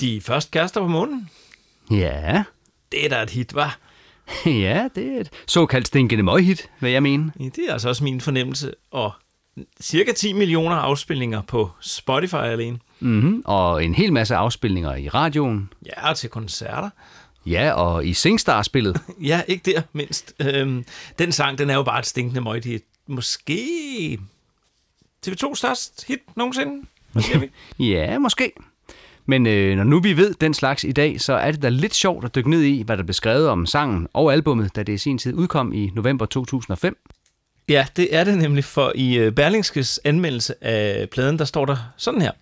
De første kærester på månen. Ja, Det er da et hit, var. ja, det er et såkaldt stinkende møghit, hvad jeg mener. Ja, det er altså også min fornemmelse. Og cirka 10 millioner afspilninger på Spotify alene. Mm-hmm. Og en hel masse afspilninger i radioen. Ja, og til koncerter. Ja, og i Singstar-spillet. Ja, ikke der mindst. Øhm, den sang, den er jo bare et stinkende møghit. Måske TV2 størst hit nogensinde? Hvad siger vi? ja, måske. Men øh, når nu vi ved den slags i dag, så er det da lidt sjovt at dykke ned i, hvad der blev skrevet om sangen og albummet, da det i sin tid udkom i november 2005. Ja, det er det nemlig, for i øh, Berlingskes anmeldelse af pladen, der står der sådan her.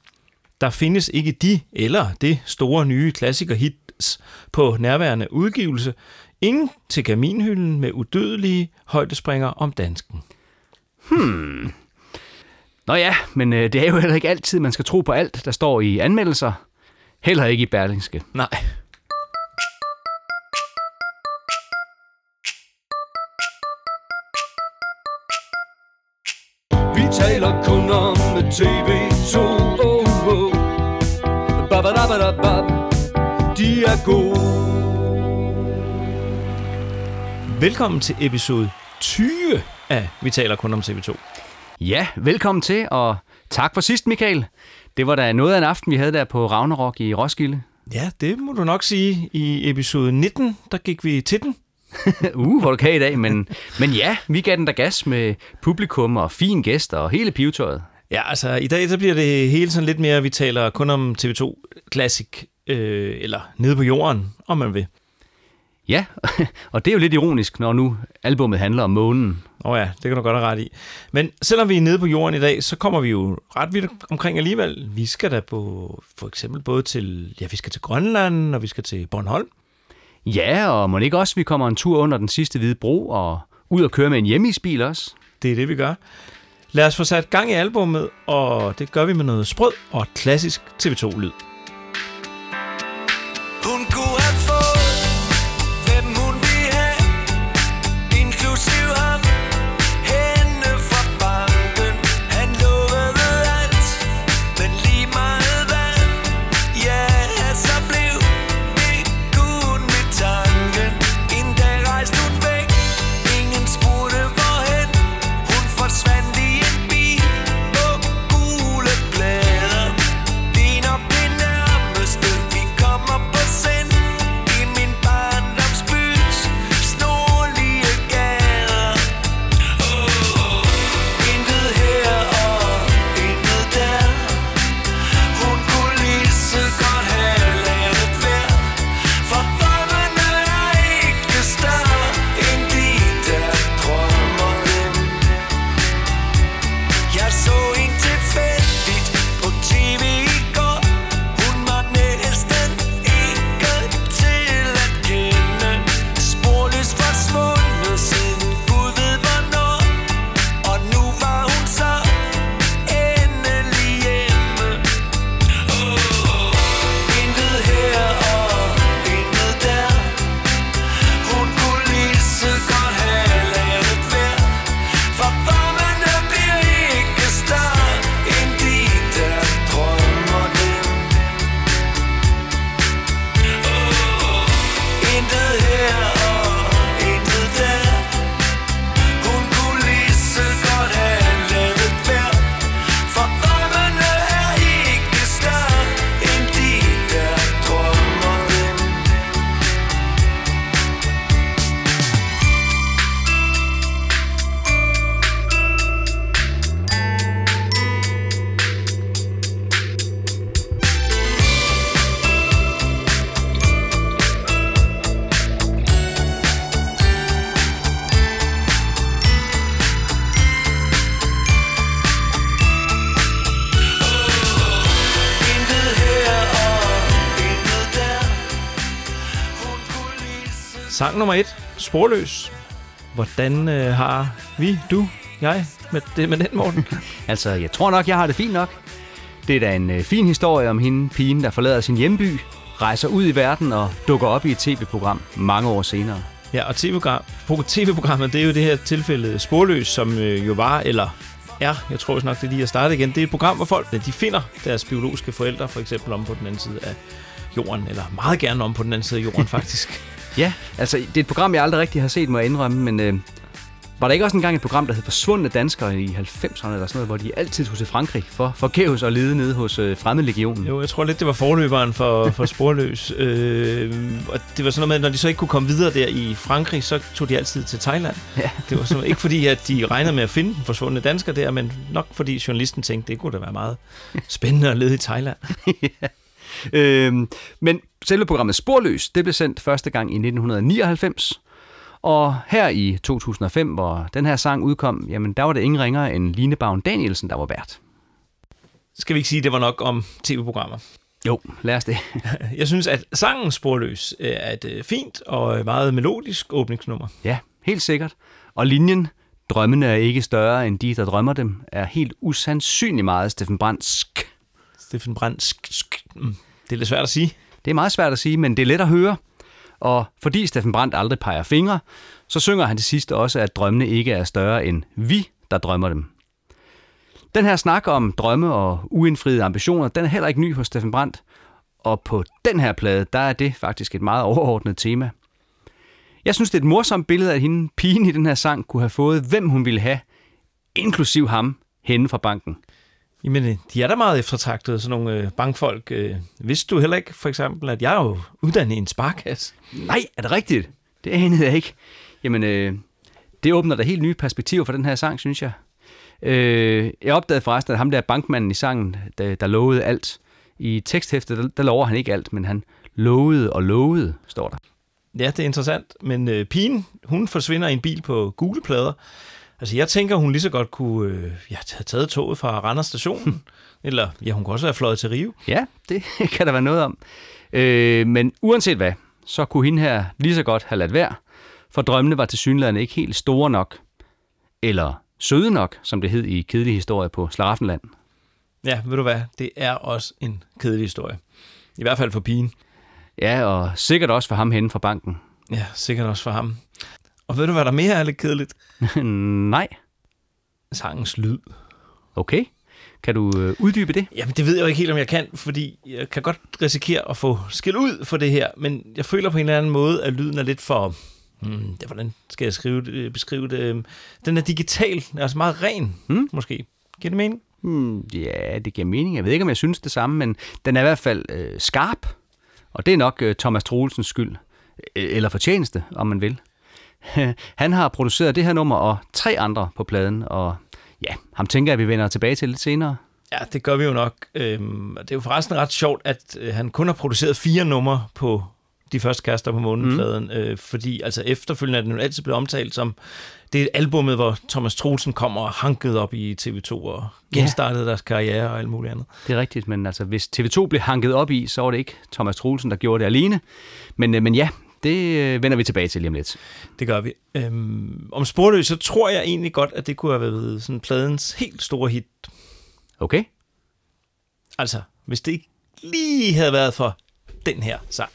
Der findes ikke de eller det store nye klassiker-hits på nærværende udgivelse. Ingen til kaminhylden med udødelige højdespringer om dansken. Nå ja, men øh, det er jo heller ikke altid, man skal tro på alt, der står i anmeldelser. Heller ikke i Berlingske. Nej. Vi taler kun om TV2. Oh, oh. Babadabadabab. De er gode. Velkommen til episode 20 af Vi taler kun om TV2. Ja, velkommen til, og tak for sidst, Michael. Det var da noget af en aften, vi havde der på Ragnarok i Roskilde. Ja, det må du nok sige. I episode 19, der gik vi til den. uh, hvor du kan i dag, men, men ja, vi gav den der gas med publikum og fin gæster og hele pivetøjet. Ja, altså i dag så bliver det hele sådan lidt mere, vi taler kun om TV2 Classic, øh, eller Nede på jorden, om man vil. Ja, og det er jo lidt ironisk, når nu albummet handler om månen. Åh oh ja, det kan du godt have ret i. Men selvom vi er nede på jorden i dag, så kommer vi jo ret vidt omkring alligevel. Vi skal da på, for eksempel både til, ja, vi skal til Grønland, og vi skal til Bornholm. Ja, og må ikke også, vi kommer en tur under den sidste hvide bro og ud og køre med en hjemmeisbil også? Det er det, vi gør. Lad os få sat gang i albummet, og det gør vi med noget sprød og klassisk TV2-lyd. Sang nummer et, Sporløs. Hvordan øh, har vi, du, jeg, med det med den, Morten? Altså, jeg tror nok, jeg har det fint nok. Det er da en øh, fin historie om hende, pigen, der forlader sin hjemby, rejser ud i verden og dukker op i et tv-program mange år senere. Ja, og TV-program, TV-programmet, det er jo det her tilfælde Sporløs, som øh, jo var, eller er, jeg tror også nok, det er lige at starte igen. Det er et program, hvor folk de finder deres biologiske forældre, for eksempel om på den anden side af jorden, eller meget gerne om på den anden side af jorden, faktisk. Ja, altså det er et program, jeg aldrig rigtig har set, må jeg indrømme, men øh, var der ikke også engang et program, der hed Forsvundne Danskere i 90'erne eller sådan noget, hvor de altid tog til Frankrig for forgæves og lede nede hos øh, Fremmedlegionen? Jo, jeg tror lidt, det var forløberen for, for Sporløs. Øh, og det var sådan noget med, at når de så ikke kunne komme videre der i Frankrig, så tog de altid til Thailand. Ja. Det var sådan, ikke fordi, at de regnede med at finde den forsvundne dansker der, men nok fordi journalisten tænkte, det kunne da være meget spændende at lede i Thailand. Øhm, men selve programmet Sporløs, det blev sendt første gang i 1999. Og her i 2005, hvor den her sang udkom, jamen der var det ingen ringere end Line Bavn Danielsen, der var vært. Skal vi ikke sige, at det var nok om tv-programmer? Jo, lad os det. Jeg synes, at sangen Sporløs øh, er et øh, fint og meget melodisk åbningsnummer. Ja, helt sikkert. Og linjen, drømmene er ikke større end de, der drømmer dem, er helt usandsynlig meget Steffen Brandsk. Steffen Brandt. Mm, Det er lidt svært at sige. Det er meget svært at sige, men det er let at høre. Og fordi Steffen Brandt aldrig peger fingre, så synger han til sidst også, at drømmene ikke er større end vi, der drømmer dem. Den her snak om drømme og uindfriede ambitioner, den er heller ikke ny hos Steffen Brandt. Og på den her plade, der er det faktisk et meget overordnet tema. Jeg synes, det er et morsomt billede at hende, pigen i den her sang, kunne have fået, hvem hun ville have, inklusiv ham, henne fra banken. Jamen, øh, de er da meget eftertragtede, sådan nogle øh, bankfolk. Øh, vidste du heller ikke, for eksempel, at jeg er jo uddannet i en sparkasse? Nej, er det rigtigt? Det anede jeg ikke. Jamen, øh, det åbner da helt nye perspektiver for den her sang, synes jeg. Øh, jeg opdagede forresten, at ham der bankmanden i sangen, der, der lovede alt. I teksthæftet, der, der lover han ikke alt, men han lovede og lovede, står der. Ja, det er interessant. Men øh, pigen, hun forsvinder i en bil på gule plader. Altså, jeg tænker, hun lige så godt kunne øh, ja, have taget toget fra Randers stationen. eller, ja, hun kunne også være fløjet til Rio. Ja, det kan der være noget om. Øh, men uanset hvad, så kunne hende her lige så godt have ladt være, for drømmene var til synligheden ikke helt store nok, eller søde nok, som det hed i kedelig historie på Slaraffenland. Ja, ved du hvad? Det er også en kedelig historie. I hvert fald for pigen. Ja, og sikkert også for ham henne fra banken. Ja, sikkert også for ham. Og ved du, hvad der mere er lidt kedeligt? Nej. Sangens lyd. Okay. Kan du øh, uddybe det? Jamen, det ved jeg jo ikke helt, om jeg kan, fordi jeg kan godt risikere at få skæld ud for det her, men jeg føler på en eller anden måde, at lyden er lidt for... Hmm, det, hvordan skal jeg skrive det, øh, beskrive det? Øhm, Den er digital, altså meget ren, Hmm? måske. Giver det mening? Hmm, ja, det giver mening. Jeg ved ikke, om jeg synes det samme, men den er i hvert fald øh, skarp. Og det er nok øh, Thomas Troelsens skyld. Øh, Eller fortjeneste, om man vil. Han har produceret det her nummer og tre andre på pladen, og ja, ham tænker jeg, vi vender tilbage til lidt senere. Ja, det gør vi jo nok. Øhm, det er jo forresten ret sjovt, at øh, han kun har produceret fire numre på de første kaster på månepladen, mm. øh, fordi altså efterfølgende er den jo altid blevet omtalt som det albumet, hvor Thomas Troelsen kommer og hanket op i TV2 og genstartede deres karriere og alt muligt andet. Det er rigtigt, men altså, hvis TV2 blev hanket op i, så var det ikke Thomas Troelsen, der gjorde det alene. Men, øh, men ja, det øh, vender vi tilbage til lige om lidt. Det gør vi. Øhm, om sporløs, så tror jeg egentlig godt, at det kunne have været sådan pladens helt store hit. Okay? Altså, hvis det ikke lige havde været for den her sang.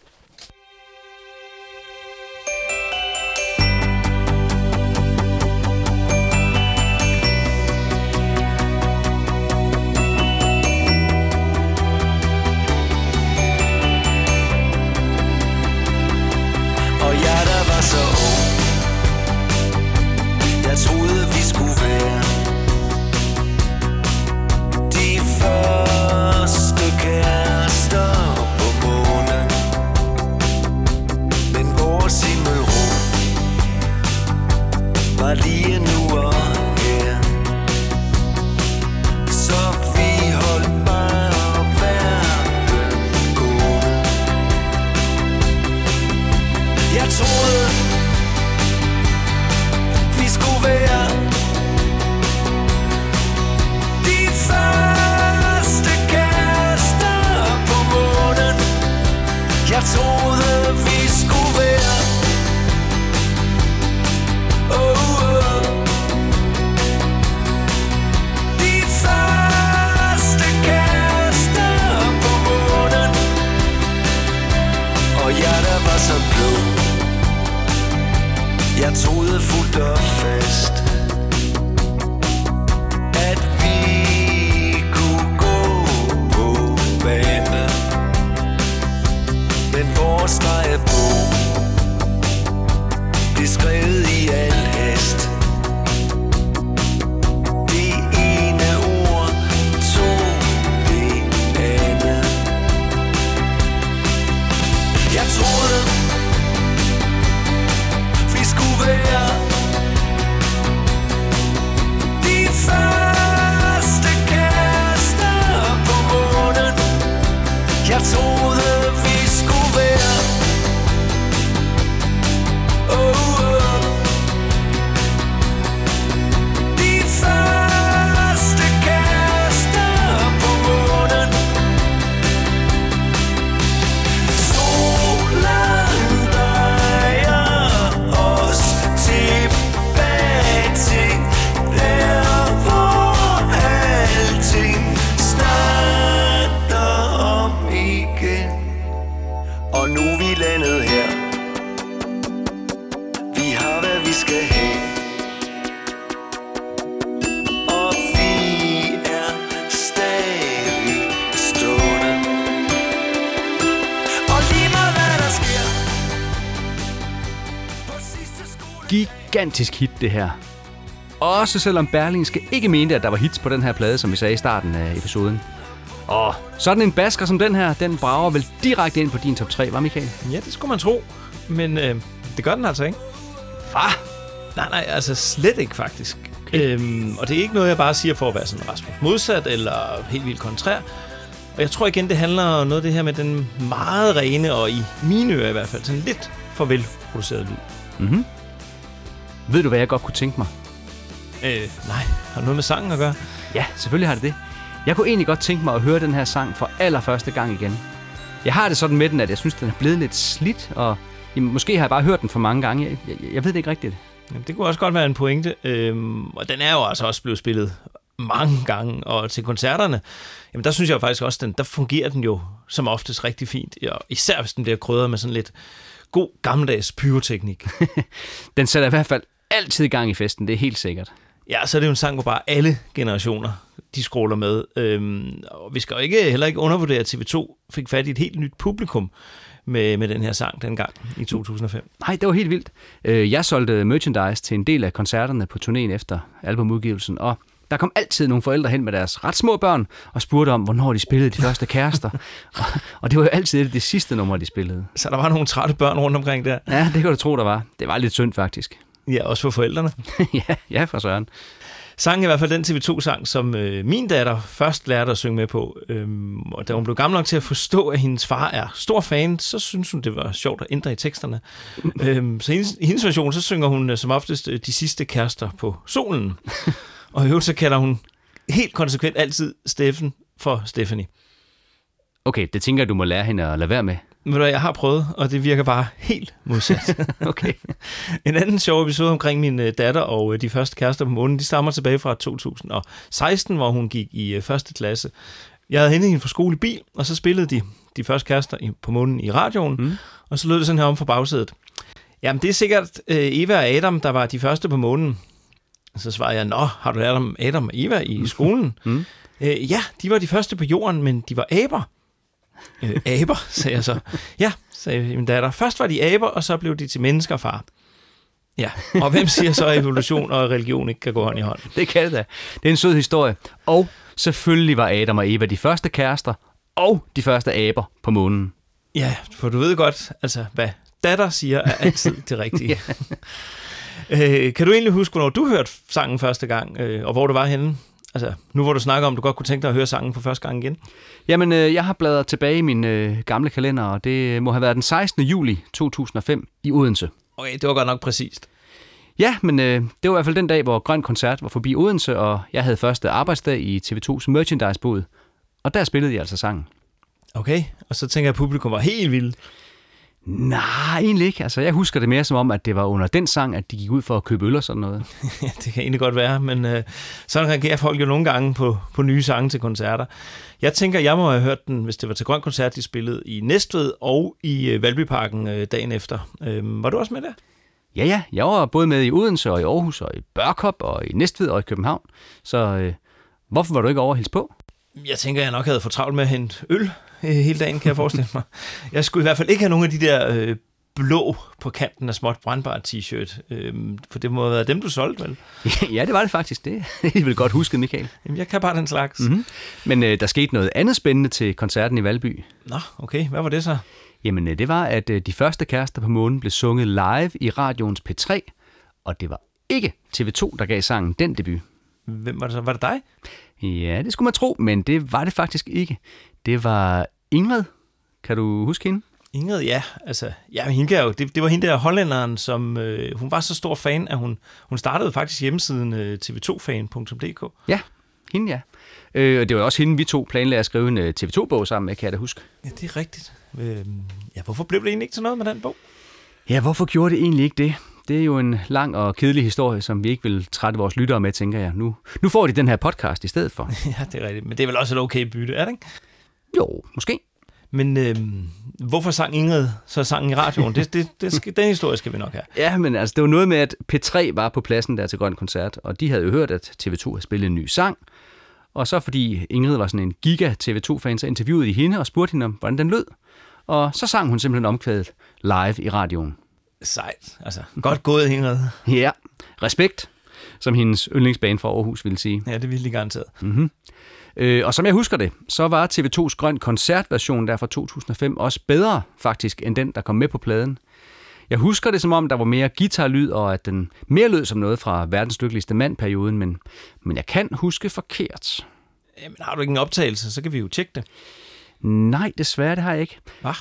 Gigantisk hit, det her. Også selvom Berlingske ikke mente, at der var hits på den her plade, som vi sagde i starten af episoden. Og sådan en basker som den her, den brager vel direkte ind på din top 3, var Michael? Ja, det skulle man tro, men øh, det gør den altså ikke. Hva? Nej, nej, altså slet ikke faktisk. Okay. Øhm, og det er ikke noget, jeg bare siger for at være sådan Rasmus modsat eller helt vildt kontrær. Og jeg tror igen, det handler om noget af det her med den meget rene, og i mine ører i hvert fald, sådan lidt for velproduceret lyd. Ved du, hvad jeg godt kunne tænke mig? Øh, nej, har det noget med sangen at gøre? Ja, selvfølgelig har det det. Jeg kunne egentlig godt tænke mig at høre den her sang for allerførste gang igen. Jeg har det sådan med den, at jeg synes, den er blevet lidt slidt, og jamen, måske har jeg bare hørt den for mange gange. Jeg, jeg, jeg ved det ikke rigtigt. Jamen, det kunne også godt være en pointe. Øhm, og den er jo altså også blevet spillet mange gange, og til koncerterne, jamen der synes jeg faktisk også, den, der fungerer den jo som oftest rigtig fint, og især hvis den bliver krydret med sådan lidt god gammeldags pyroteknik. Den sætter i hvert fald altid gang i festen, det er helt sikkert. Ja, så er det jo en sang, hvor bare alle generationer, de scroller med. Øhm, og vi skal jo ikke, heller ikke undervurdere, at TV2 fik fat i et helt nyt publikum med, med den her sang dengang i 2005. Nej, det var helt vildt. Øh, Jeg solgte merchandise til en del af koncerterne på turnéen efter albumudgivelsen, og der kom altid nogle forældre hen med deres ret små børn og spurgte om, hvornår de spillede de første kærester. og, og det var jo altid det, det sidste nummer, de spillede. Så der var nogle trætte børn rundt omkring der. Ja, det kan du tro, der var. Det var lidt synd, faktisk. Ja, også for forældrene. ja, ja, for søren. Sangen er i hvert fald den TV2-sang, som øh, min datter først lærte at synge med på. Øhm, og da hun blev gammel nok til at forstå, at hendes far er stor fan, så synes hun, det var sjovt at ændre i teksterne. øhm, så hendes, i hendes version, så synger hun øh, som oftest øh, de sidste kærester på solen. og i øvrigt så kalder hun helt konsekvent altid Steffen for Stephanie. Okay, det tænker jeg, du må lære hende at lade være med. Men du jeg har prøvet, og det virker bare helt modsat. Okay. En anden sjov episode omkring min øh, datter og øh, de første kærester på månen, de stammer tilbage fra 2016, hvor hun gik i øh, første klasse. Jeg havde hentet hende fra skole i bil, og så spillede de de første kærester på månen i radioen, mm. og så lød det sådan her om fra bagsædet. Jamen, det er sikkert Eva og Adam, der var de første på månen. Så svarede jeg, nå, har du lært om Adam og Eva i skolen? Mm. Øh, ja, de var de første på jorden, men de var aber. Øh, aber, sagde jeg så. Ja, sagde min datter. Først var de aber, og så blev de til mennesker, far. Ja, og hvem siger så, at evolution og religion ikke kan gå hånd i hånd? Det kan det da. Det er en sød historie. Og selvfølgelig var Adam og Eva de første kærester, og de første aber på månen. Ja, for du ved godt, altså, hvad datter siger, er altid det rigtige. øh, kan du egentlig huske, hvornår du hørte sangen første gang, øh, og hvor du var henne? Altså, nu hvor du snakker om, du godt kunne tænke dig at høre sangen for første gang igen. Jamen, øh, jeg har bladret tilbage i min øh, gamle kalender, og det må have været den 16. juli 2005 i Odense. Okay, det var godt nok præcist. Ja, men øh, det var i hvert fald den dag, hvor Grøn Koncert var forbi Odense, og jeg havde første arbejdsdag i TV2's merchandise-bod. Og der spillede jeg altså sangen. Okay, og så tænker jeg, at publikum var helt vildt. Nej, egentlig ikke. Altså, jeg husker det mere som om, at det var under den sang, at de gik ud for at købe øl og sådan noget. Ja, det kan egentlig godt være, men øh, sådan reagerer folk jo nogle gange på, på nye sange til koncerter. Jeg tænker, jeg må have hørt den, hvis det var til Grøn Koncert, de spillede i Næstved og i øh, Valbyparken øh, dagen efter. Øh, var du også med der? Ja, ja, jeg var både med i Odense og i Aarhus og i Børkop og i Næstved og i København. Så øh, hvorfor var du ikke over at hilse på? Jeg tænker, jeg nok havde for travlt med at hente øl øh, hele dagen, kan jeg forestille mig. Jeg skulle i hvert fald ikke have nogen af de der øh, blå på kanten af småt brandbart t-shirt, øh, for det må have været dem, du solgte, vel? ja, det var det faktisk. Det er I vel godt husket, Michael. Jamen, jeg kan bare den slags. Mm-hmm. Men øh, der skete noget andet spændende til koncerten i Valby. Nå, okay. Hvad var det så? Jamen, øh, det var, at øh, de første kærester på månen blev sunget live i radioens P3, og det var ikke TV2, der gav sangen den debut. Hvem var det så? Var det dig? Ja, det skulle man tro, men det var det faktisk ikke. Det var Ingrid. Kan du huske hende? Ingrid, ja. Altså, ja, hende jo, det, det var hende der hollænderen, som øh, hun var så stor fan, at hun, hun startede faktisk hjemmesiden øh, tv2fan.dk. Ja, hende ja. Øh, og det var også hende, vi to planlagde at skrive en øh, TV2-bog sammen med, kan jeg da huske. Ja, det er rigtigt. Øh, ja, hvorfor blev det egentlig ikke til noget med den bog? Ja, hvorfor gjorde det egentlig ikke det? Det er jo en lang og kedelig historie, som vi ikke vil trætte vores lyttere med, tænker jeg. Nu, nu får de den her podcast i stedet for. ja, det er rigtigt. Men det er vel også et okay bytte, er det ikke? Jo, måske. Men øh, hvorfor sang Ingrid så sangen i radioen? Det, det, det skal, den historie skal vi nok have. Ja, men altså, det var noget med, at P3 var på pladsen der til Grøn Koncert, og de havde jo hørt, at TV2 havde spillet en ny sang. Og så fordi Ingrid var sådan en giga TV2-fan, så interviewede de hende og spurgte hende om, hvordan den lød. Og så sang hun simpelthen omkvædet live i radioen. Sejt. Altså, godt gået, Ingrid. Ja, respekt, som hendes yndlingsbane fra Aarhus ville sige. Ja, det ville de garanteret. Mm-hmm. Øh, og som jeg husker det, så var TV2's grøn koncertversion der fra 2005 også bedre faktisk end den, der kom med på pladen. Jeg husker det som om, der var mere guitarlyd, og at den mere lød som noget fra verdens lykkeligste mand-perioden, men, men jeg kan huske forkert. Jamen, har du ikke en optagelse, så kan vi jo tjekke det. Nej, desværre det har jeg ikke. Hvad?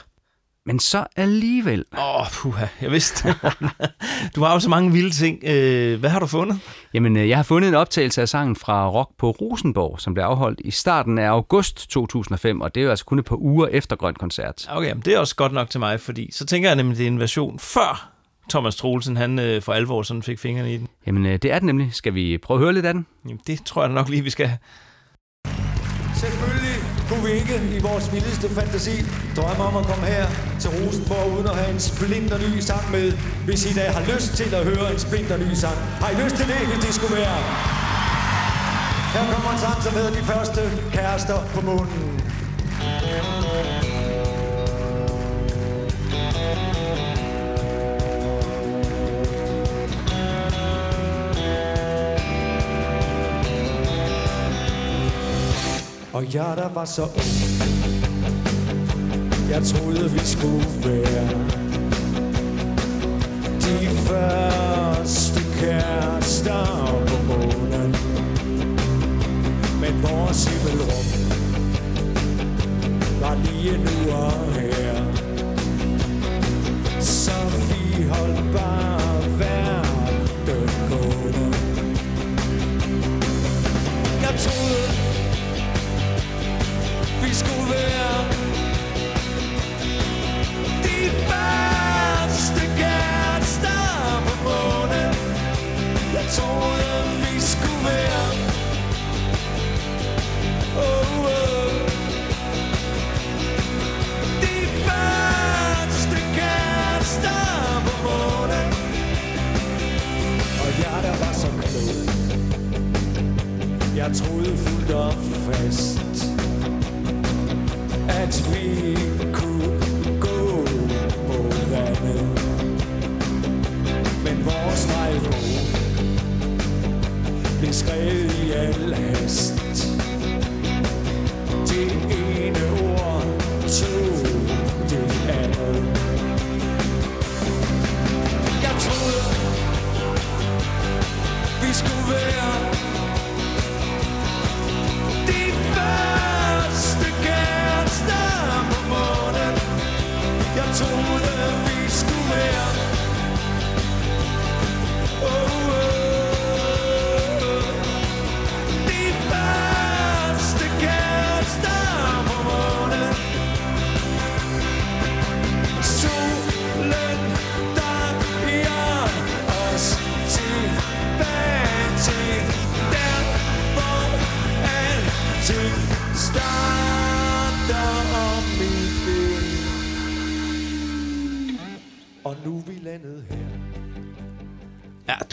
Men så alligevel. Åh, oh, puha, jeg vidste Du har jo så mange vilde ting. Øh, hvad har du fundet? Jamen, øh, jeg har fundet en optagelse af sangen fra Rock på Rosenborg, som blev afholdt i starten af august 2005, og det er jo altså kun et par uger efter Grøn Koncert. Okay, men det er også godt nok til mig, fordi så tænker jeg nemlig, det er en version før Thomas Troelsen, han øh, for alvor sådan fik fingrene i den. Jamen, øh, det er den nemlig. Skal vi prøve at høre lidt af den? Jamen, det tror jeg nok lige, vi skal. Selvfølgelig kunne vi ikke i vores vildeste fantasi drømme om at komme her til Rosenborg uden at have en splinter ny sang med. Hvis I da har lyst til at høre en splinter ny sang. Har I lyst til det, hvis det skulle være? Her kommer en sang, som hedder De Første Kærester på Månen. Og jeg der var så ung Jeg troede vi skulle være De første kærester på månen. Men vores himmelrum Var lige nu og her. Så vi holdt bare Jeg troede fuldt og fast at vi kunne gå på vandet. Men vores vej blev skrevet i al hast.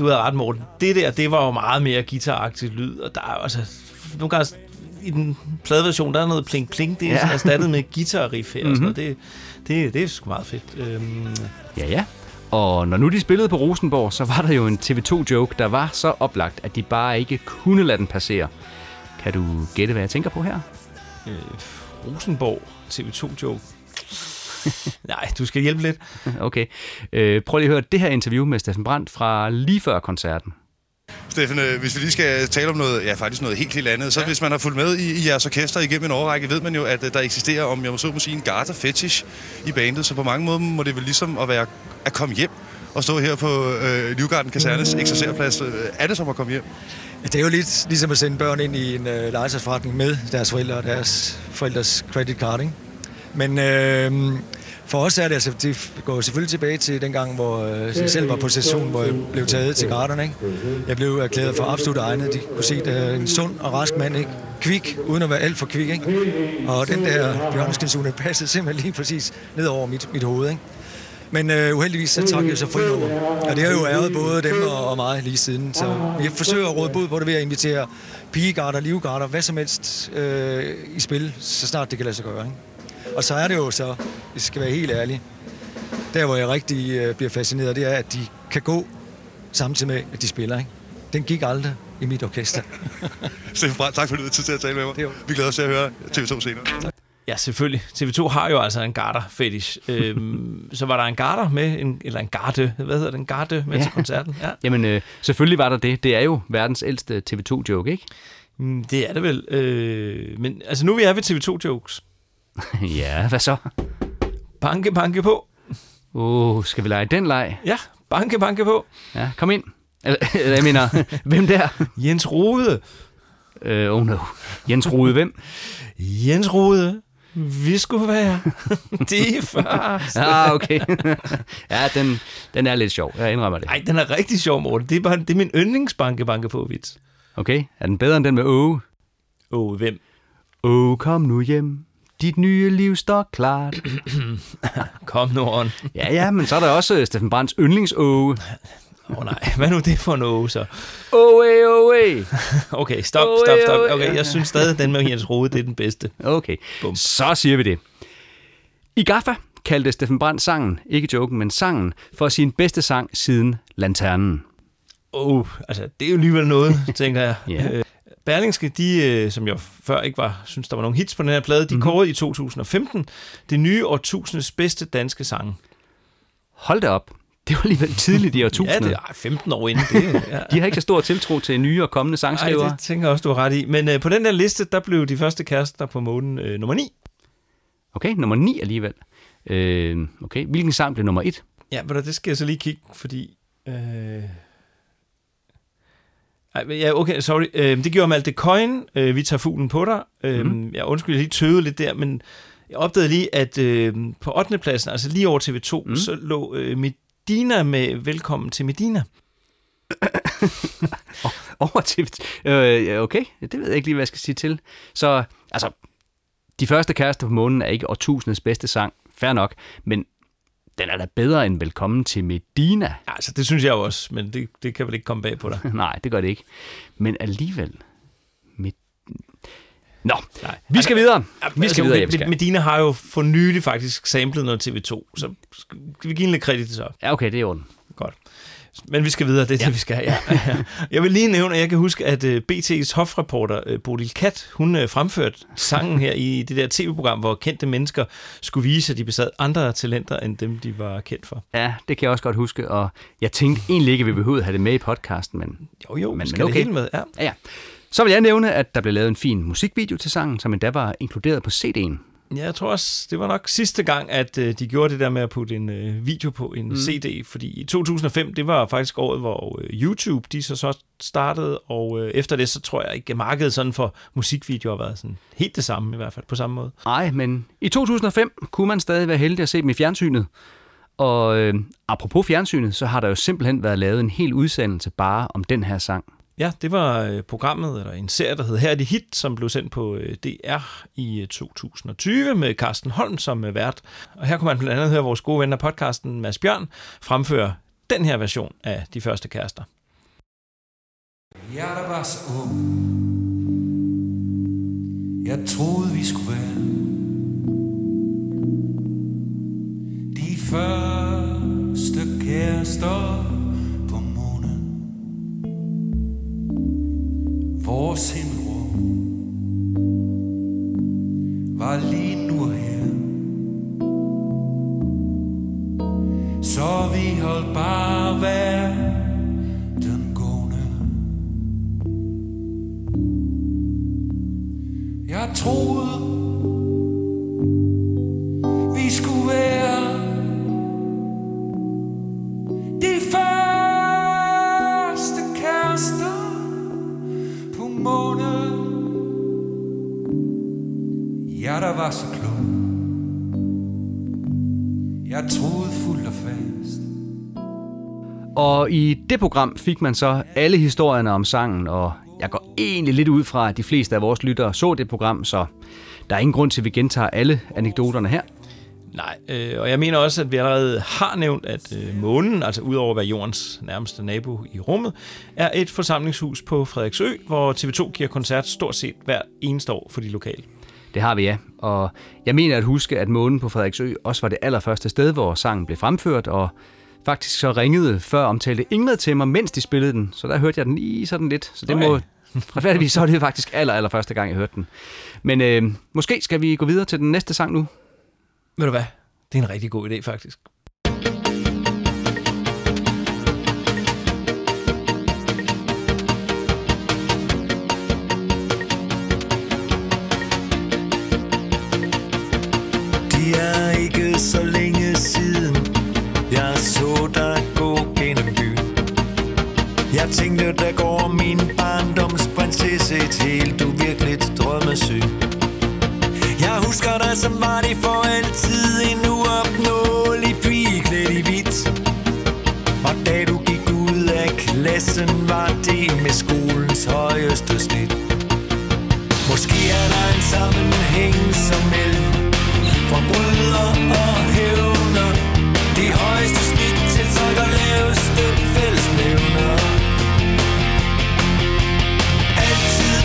Du havde ret, Morten. Det der, det var jo meget mere guitaragtigt lyd, og der er altså... Nogle gange i den pladeversion, der er noget pling-pling, det er Ja. erstattet med guitar-riff her, mm-hmm. og sådan noget. Det, det, det er sgu meget fedt. Øhm, Ja, ja. Og når nu de spillede på Rosenborg, så var der jo en TV2-joke, der var så oplagt, at de bare ikke kunne lade den passere. Kan du gætte, hvad jeg tænker på her? øh, Rosenborg TV2-joke. Nej, du skal hjælpe lidt. Okay. Øh, prøv lige at høre det her interview med Steffen Brandt fra lige før koncerten. Steffen, øh, hvis vi lige skal tale om noget, ja faktisk noget helt helt andet, så ja. hvis man har fulgt med i, i jeres orkester igennem en årrække, ved man jo, at øh, der eksisterer, om jeg må så må sige, en garter fetish i bandet, så på mange måder må det vel ligesom at være at komme hjem og stå her på øh, Livgarden Kasernes eksercerplads. Øh, Er det som at komme hjem? Det er jo lidt ligesom at sende børn ind i en øh, legetøjsforretning med deres forældre og deres forældres credit card, ikke? Men øh, for os er det altså, det går selvfølgelig tilbage til den gang, hvor øh, jeg selv var på station, hvor jeg blev taget til garderne, ikke? Jeg blev erklæret for absolut egnet. De kunne se, det er en sund og rask mand, ikke? Kvik, uden at være alt for kvik, ikke? Og den der bjørneskensune passede simpelthen lige præcis ned over mit, mit hoved, ikke? Men øh, uheldigvis så trak jeg så fri over. Og det har jo ærget både dem og, og mig lige siden. Så vi forsøger at råde bod på det ved at invitere pigegarter, livgarter, hvad som helst øh, i spil, så snart det kan lade sig gøre. Ikke? Og så er det jo så, hvis jeg skal være helt ærlig, der hvor jeg rigtig øh, bliver fascineret, det er, at de kan gå samtidig med, at de spiller. Ikke? Den gik aldrig i mit orkester. Steffen Brandt, tak fordi du havde tid til at tale med mig. Det er jo- Vi glæder os til at høre TV2 senere. Ja, selvfølgelig. TV2 har jo altså en garter-fetish. øhm, så var der en garter med, en, eller en garde, hvad hedder det, en garde med Ja. til koncerten. Ja. Jamen, øh, selvfølgelig var der det. Det er jo verdens ældste TV2-joke, ikke? Mm, Det er det vel. Øh, men altså nu vi er ved TV2-jokes. ja, hvad så? Banke, banke på. Åh, oh, skal vi lege den leg? Ja, banke, banke på. Ja, kom ind. Eller, jeg mener, hvem der? Jens Rode. Øh, oh no. Jens Rode, hvem? Jens Rode. Vi skulle være det først. Ah, okay. ja, den, den er lidt sjov. Jeg indrømmer det. Nej, den er rigtig sjov, Morten. Det er, bare, det er min yndlingsbanke, banke på vits. Okay, er den bedre end den med? Åh, oh, hvem? Åh, kom nu hjem. Dit nye liv står klart. Kom nu on. Ja, ja, men så er der også øh, Steffen Brands yndlingsåge. Åh oh, nej, hvad nu det for noget så? Åh, eh, åh, eh. Okay, stop, stop, stop. Okay, jeg synes stadig, at den med Jens Rode, det er den bedste. Okay, Bum. så siger vi det. I Gaffa kaldte Steffen Brandt sangen, ikke joken, men sangen, for sin bedste sang siden Lanternen. Åh, oh, altså, det er jo alligevel noget, tænker jeg. Ja. Berlingske, de, øh, som jeg før ikke var, synes, der var nogle hits på den her plade, de mm-hmm. kårede i 2015 det nye årtusindes bedste danske sange. Hold da op. Det var alligevel tidligt i Ja, årtusindet. det er ej, 15 år inden det. Ja. De har ikke så stor tiltro til nye og kommende sangskrivere. det tænker jeg også, du har ret i. Men øh, på den der liste, der blev de første kærester på månen øh, nummer 9. Okay, nummer 9 alligevel. Øh, okay, hvilken sang blev nummer 1? Ja, men det skal jeg så lige kigge, fordi... Øh... Ej, ja, okay, sorry. Øh, det gjorde Malte Coin. Øh, vi tager fuglen på dig. Øh, mm. Jeg undskylder, lige tøvede lidt der, men jeg opdagede lige, at øh, på 8. pladsen, altså lige over TV2, Mhm. mm. så lå øh, Medina med Velkommen til Medina. Over til... Øh, ja, okay, det ved jeg ikke lige, hvad jeg skal sige til. Så, altså, de første kærester på månen er ikke årtusindets bedste sang. Fair nok, men den er da bedre end Velkommen til Medina. Altså, det synes jeg også, men det, det kan vel ikke komme bag på dig. Nej, det gør det ikke. Men alligevel... Med... Nå, Nej. vi skal videre. Vi Altså, skal videre, okay, Jeppe Skær. Medina har jo for nylig faktisk samlet noget TV2, så skal vi give en lidt kredit så. Ja, okay, det er i orden. Godt. Men vi skal videre, det er ja. det, vi skal. Ja. Jeg vil lige nævne, at jeg kan huske, at uh, BT's hofreporter uh, Bodil Kat, hun uh, fremførte sangen her i det der tv-program, hvor kendte mennesker skulle vise, at de besad andre talenter, end dem, de var kendt for. Ja, det kan jeg også godt huske, og jeg tænkte egentlig ikke, at vi behøvede at have det med i podcasten, men Jo, jo, Men- skal men okay. det hele med. Ja. ja, ja. Så vil jeg nævne, at der blev lavet en fin musikvideo til sangen, som endda var inkluderet på CD'en. Ja, jeg tror også, det var nok sidste gang, at uh, de gjorde det der med at putte en uh, video på en mm. CD, fordi i 2005, det var faktisk året, hvor uh, YouTube, de så, så startede, og uh, efter det, så tror jeg ikke, at markedet sådan for musikvideoer har været sådan helt det samme, i hvert fald på samme måde. Nej, men i 2005 kunne man stadig være heldig at se dem i fjernsynet. Og øh, apropos fjernsynet, så har der jo simpelthen været lavet en hel udsendelse bare om den her sang. Ja, det var øh, programmet, eller en serie, der hed Her er det hit, som blev sendt på øh, DR i øh, 2020 med Carsten Holm som vært. Og her kunne man blandt andet høre vores gode ven af podcasten, Mads Bjørn, fremføre den her version af De Første Kærester. Jeg der var så ung Jeg troede vi skulle være De første kærester Vores himmelrum. Var lige nu her. Så vi holdt bare vær den gående. Jeg troede var så klog. Jeg troede fuldt og fast. Og i det program fik man så alle historierne om sangen, og jeg går egentlig lidt ud fra, at de fleste af vores lyttere så det program, så der er ingen grund til, at vi gentager alle anekdoterne her. Nej, øh, og jeg mener også, at vi allerede har nævnt, at øh, månen, altså udover at være jordens nærmeste nabo i rummet, er et forsamlingshus på Frederiksø, hvor TV2 giver koncert stort set hver eneste år for de lokale. Det har vi, ja. Og jeg mener at huske, at månen på Frederiksø også var det allerførste sted, hvor sangen blev fremført, og faktisk så ringede før omtalte Ingrid til mig, mens de spillede den. Så der hørte jeg den lige sådan lidt. Så det Okay. må retfærdigvis, så er det faktisk aller, aller første gang, jeg hørte den. Men øh, måske skal vi gå videre til den næste sang nu. Ved du hvad? Det er en rigtig god idé, faktisk. Jeg der går min barndomsprinsesse. Et helt uvirkeligt drømmesyn. Jeg husker dig som var det for altid En uopnåelig pige klædt i hvidt. Og da du gik ud af klassen Var det med skolens højeste snit. Måske er der en sammenhæng som mellem Forbryder og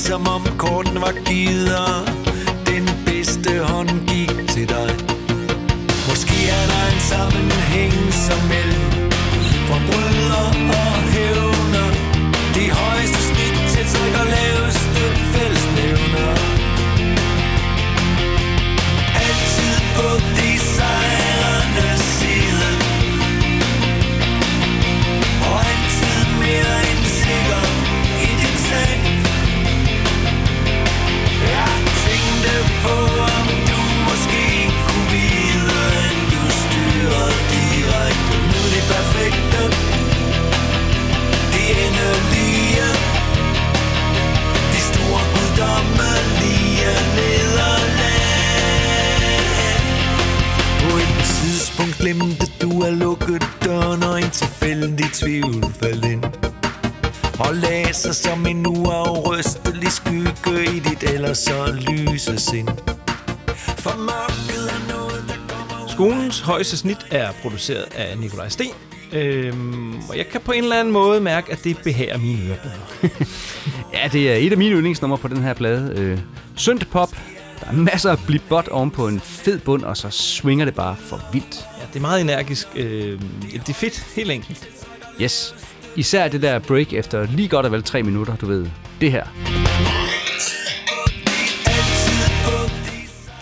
som ligesom om korten var givet glemte du at lukke døren Og en tilfældig tvivl faldt ind og lagde sig som en uafrystelig skygge i dit ellers så lyse sind. For mørket er noget, der kommer Skolens højeste snit er produceret af Nikolaj Sten. Øhm, og jeg kan på en eller anden måde mærke, at det behager mine ører. Ja, det er et af mine yndlingsnumre på den her plade. Øh, Synth pop. Der er masser af blibot oven på en fed bund, og så swinger det bare for vildt. Det er meget energisk. Øh, det er fedt, helt enkelt. Yes. Især det der break efter lige godt og vel tre minutter, du ved. Det her.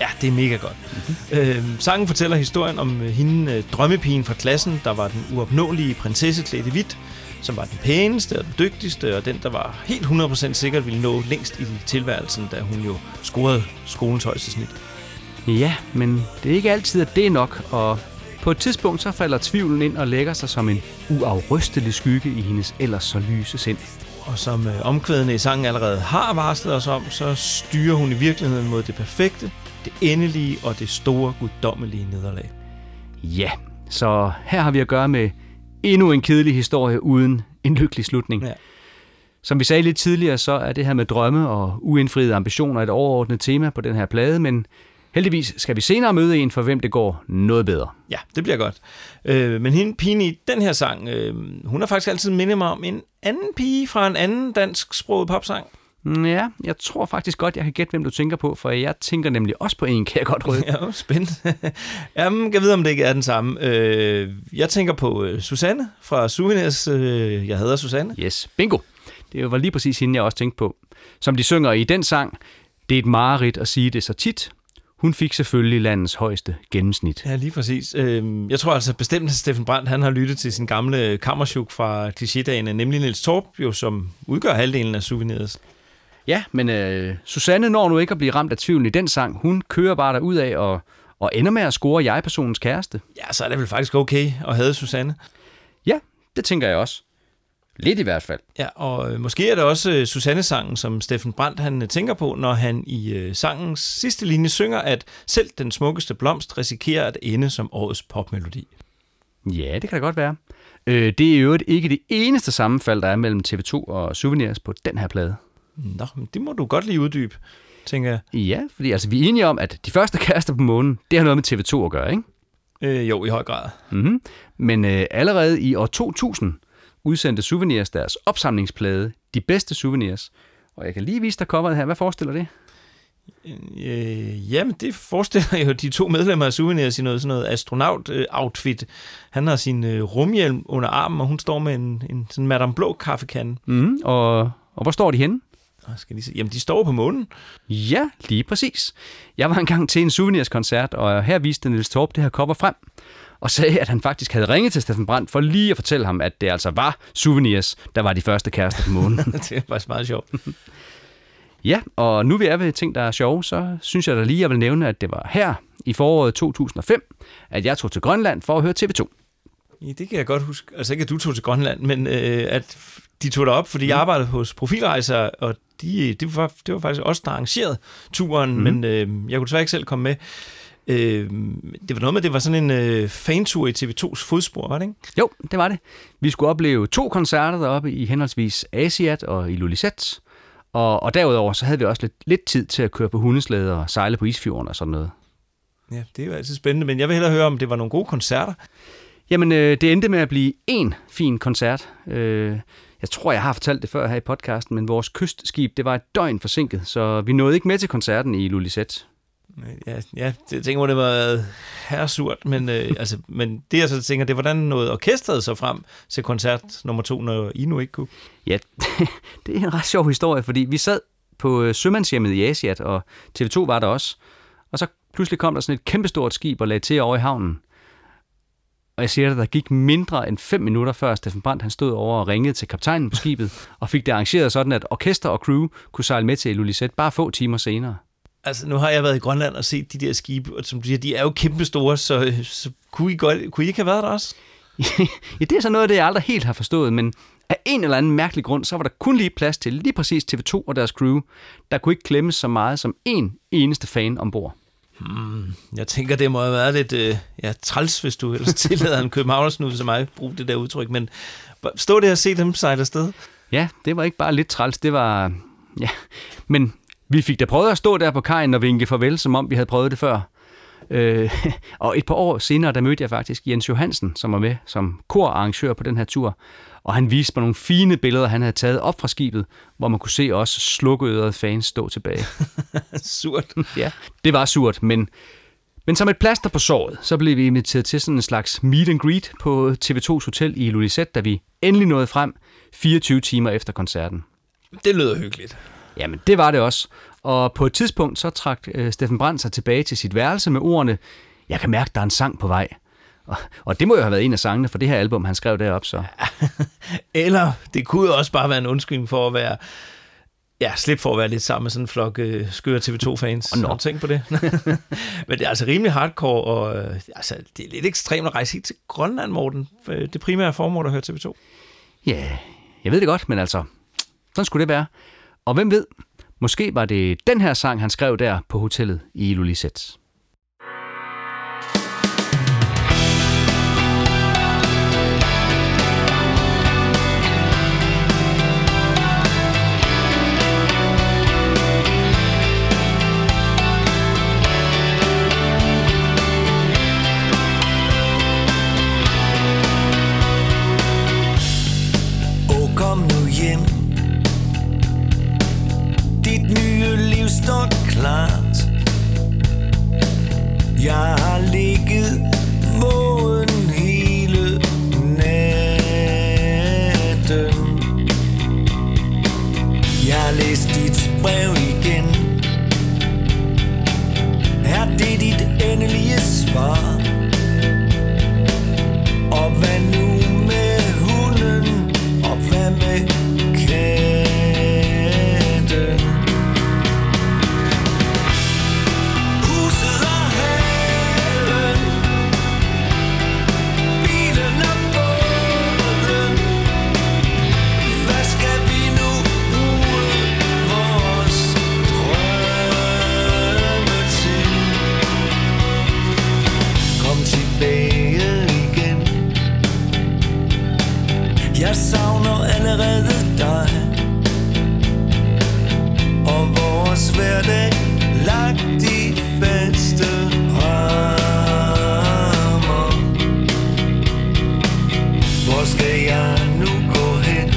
Ja, det er mega godt. Mm-hmm. Øh, sangen fortæller historien om øh, hende, øh, drømmepigen fra klassen, der var den uopnåelige prinsesse klædt i hvidt, som var den pæneste og den dygtigste, og den, der var helt 100% sikkert ville nå længst i tilværelsen, da hun jo scorede skolens højeste snit. Ja, men det er ikke altid, at det er nok, og på et tidspunkt så falder tvivlen ind og lægger sig som en uafrystelig skygge i hendes ellers så lyse sind. Og som øh, omkvædene i sangen allerede har varslet os om, så styrer hun i virkeligheden mod det perfekte, det endelige og det store guddommelige nederlag. Ja, så her har vi at gøre med endnu en kedelig historie uden en lykkelig slutning. Ja. Som vi sagde lidt tidligere, så er det her med drømme og uindfriede ambitioner et overordnet tema på den her plade, men heldigvis skal vi senere møde en, for hvem det går noget bedre. Ja, det bliver godt. Øh, men hende, pigen i den her sang, øh, hun har faktisk altid mindet mig om en anden pige fra en anden dansk sproget popsang. Mm, Ja, jeg tror faktisk godt, jeg kan gætte, hvem du tænker på, for jeg tænker nemlig også på en, kan jeg godt røde. Ja, spændende. Jamen, jeg ved, om det ikke er den samme. Øh, jeg tænker på øh, Susanne fra Souvenirs. Øh, jeg hedder Susanne. Yes, bingo. Det var lige præcis hende, jeg også tænkte på. Som de synger i den sang, det er et mareridt at sige det så tit. Hun fik selvfølgelig landets højeste gennemsnit. Ja, lige præcis. Øh, jeg tror altså bestemt, at Steffen Brandt han har lyttet til sin gamle kammerchuk fra klichédagene, nemlig Niels Torp, jo, som udgør halvdelen af Souvenirs. Ja, men øh, Susanne når nu ikke at blive ramt af tvivlen i den sang. Hun kører bare ud af og, og ender med at score jeg-personens kæreste. Ja, så er det vel faktisk okay at have Susanne. Ja, det tænker jeg også. Lidt i hvert fald. Ja, og øh, måske er det også øh, Susanne-sangen, som Steffen Brandt han øh, tænker på, når han i øh, sangens sidste linje synger, at selv den smukkeste blomst risikerer at ende som årets popmelodi. Ja, det kan da godt være. Øh, det er i øvrigt ikke det eneste sammenfald, der er mellem TV2 og Souvenirs på den her plade. Nå, men det må du godt lige uddybe, tænker jeg. Ja, fordi altså, vi er enige om, at de første kærester på månen, det har noget med TV2 at gøre, ikke? Øh, jo, i høj grad. Mm-hmm. Men øh, allerede i år 2000 udsendte Souvenirs deres opsamlingsplade, De Bedste Souvenirs. Og jeg kan lige vise dig coveret her. Hvad forestiller det? Øh, jamen, det forestiller jo de to medlemmer af Souvenirs i noget sådan noget astronaut-outfit. Han har sin øh, rumhjelm under armen, og hun står med en, en sådan Madame Blå kaffekande. Mm, og, og hvor står de henne? Skal lige se. Jamen, de står på månen. Ja, lige præcis. Jeg var engang til en Souvenirs-koncert, og her viste Niels Torp det her cover frem, og sagde, at han faktisk havde ringet til Steffen Brandt for lige at fortælle ham, at det altså var Souvenirs, der var de første kærester på månen. det er faktisk meget sjovt. ja, og nu vi er ved ting, der er sjove, så synes jeg da lige, jeg vil nævne, at det var her i foråret 2005, at jeg tog til Grønland for at høre TV2. Ja, det kan jeg godt huske. Altså ikke, at du tog til Grønland, men øh, at de tog derop, fordi mm. jeg arbejdede hos Profilrejser, og de, det, var, det var faktisk også der arrangerede turen, mm. men øh, jeg kunne desværre ikke selv komme med. Øh, det var noget med, det var sådan en øh, fantur i TV2's fodspor, var det ikke? Jo, det var det. Vi skulle opleve to koncerter deroppe i henholdsvis Asiat og i Lulisat. Og, og derudover så havde vi også lidt, lidt tid til at køre på hundeslæder og sejle på isfjorden og sådan noget. Ja, det er jo altid spændende, men jeg vil hellere høre, om det var nogle gode koncerter. Jamen, øh, det endte med at blive en fin koncert. Øh, jeg tror, jeg har fortalt det før her i podcasten, men vores kystskib, det var et døgn forsinket, så vi nåede ikke med til koncerten i Lulisat. Ja, ja det tænker det var herresurt, men, øh, altså, men det jeg så tænker, det er, hvordan nåede orkestret så frem til koncert nummer to, når I nu ikke kunne? Ja, det er en ret sjov historie, fordi vi sad på øh, sømandshjemmet i Asiat, og TV2 var der også. Og så pludselig kom der sådan et kæmpestort skib og lagde til over i havnen. Og jeg siger, at der gik mindre end 5 minutter før Steffen Brandt han stod over og ringede til kaptajnen på skibet, og fik det arrangeret sådan, at orkester og crew kunne sejle med til Ilulissat bare få timer senere. Altså, nu har jeg været i Grønland og set de der skibe, og som du siger, de er jo kæmpe store, så, så kunne, I godt, kunne I ikke have været der også? ja, det er så noget af det, jeg aldrig helt har forstået, men af en eller anden mærkelig grund, så var der kun lige plads til lige præcis TV2 og deres crew. Der kunne ikke klemmes så meget som en eneste fan ombord. Jeg tænker, det må have været lidt øh, ja, træls, hvis du ellers tillader en københavnersnud som mig bruge det der udtryk, men stå der og se dem sejle afsted. Ja, det var ikke bare lidt træls, det var... Ja, men vi fik da prøvet at stå der på kajen og vinke farvel, som om vi havde prøvet det før. Øh, og et par år senere, der mødte jeg faktisk Jens Johansen, som var med som korarrangør på den her tur. Og han viste mig nogle fine billeder, han havde taget op fra skibet, hvor man kunne se os slukkeørede fans stå tilbage. Surt. ja, det var surt, men, men som et plaster på såret, så blev vi inviteret til sådan en slags meet and greet på TV2's Hotel i Lulisat, da vi endelig nåede frem 24 timer efter koncerten. Det lyder hyggeligt. Jamen, det var det også. Og på et tidspunkt, så trak øh, Steffen Brandt sig tilbage til sit værelse med ordene, jeg kan mærke, der er en sang på vej. Og, og det må jo have været en af sangene for det her album, han skrev derop så. Eller det kunne jo også bare være en undskyldning for at være... Ja, slip for at være lidt sammen med sådan en flok øh, skøre TV2-fans. Åh, nå. Har du tænkt på det? Men det er altså rimelig hardcore, og øh, altså, det er lidt ekstremt at rejse helt til Grønland, Morten. Øh, Det primære formål at høre TV2. Ja, jeg ved det godt, men altså, sådan skulle det være. Og hvem ved, måske var det den her sang, han skrev der på hotellet i Ilulissat. Jeg vores hverdag lagt i faste rammer. Hvor skal jeg nu gå hen?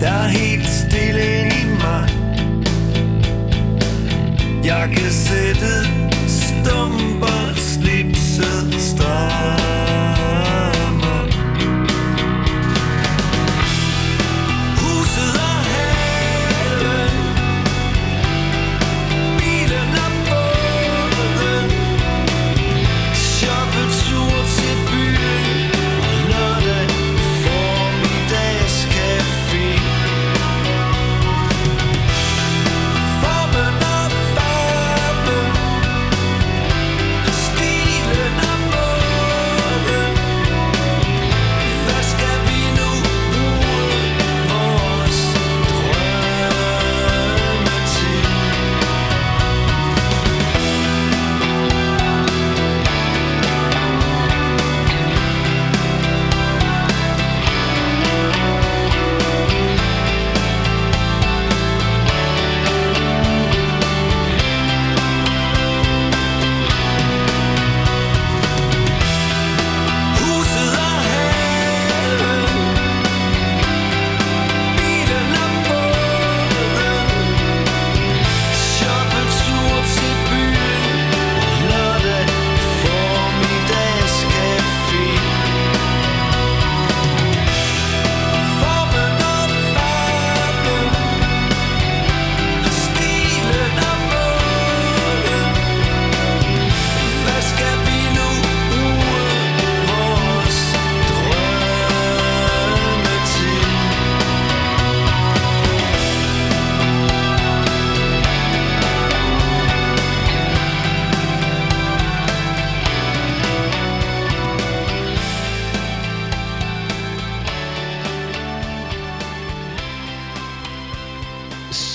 Der er helt stille i mig. Jeg kan sætte stumper, slipset strammer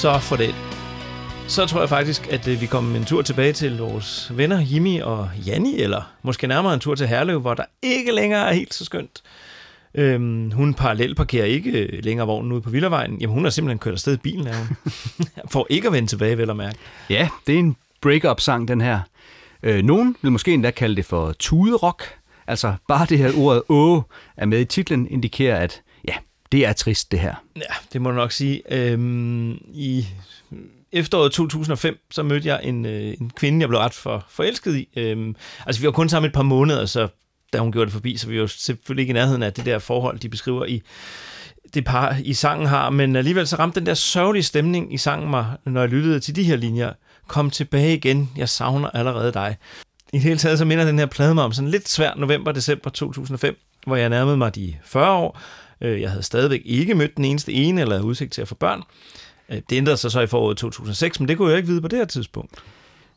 Så for det. Så tror jeg faktisk, at øh, vi kommer en tur tilbage til vores venner Jimmy og Janni, eller måske nærmere en tur til Herlev, hvor der ikke længere er helt så skønt. Øhm, hun parallelparkerer ikke øh, længere vognen ude på Villavejen. Jamen, hun har simpelthen kørt afsted i bilen, hun. For ikke at vende tilbage, vel at mærke. Ja, det er en break-up-sang, den her. Øh, nogen vil måske endda kalde det for tuderock. Altså, bare det her ordet åh er med i titlen, indikerer, at det er trist, det her. Ja, det må du nok sige. Øhm, I efteråret 2005, så mødte jeg en, øh, en kvinde, jeg blev ret for forelsket i. Øhm, altså, vi var kun sammen et par måneder, så da hun gjorde det forbi, så vi var jo selvfølgelig ikke i nærheden af det der forhold, de beskriver i det par i sangen har, men alligevel så ramte den der sørgelige stemning i sangen mig, når jeg lyttede til de her linjer. Kom tilbage igen, jeg savner allerede dig. I det hele taget så minder den her plade mig om sådan lidt svær november-december 2005, hvor jeg nærmede mig de 40 år. Øh, Jeg havde stadigvæk ikke mødt den eneste ene eller udsigt til at få børn. Øh, Det ændrede sig så i foråret 2006, men det kunne jeg ikke vide på det her tidspunkt.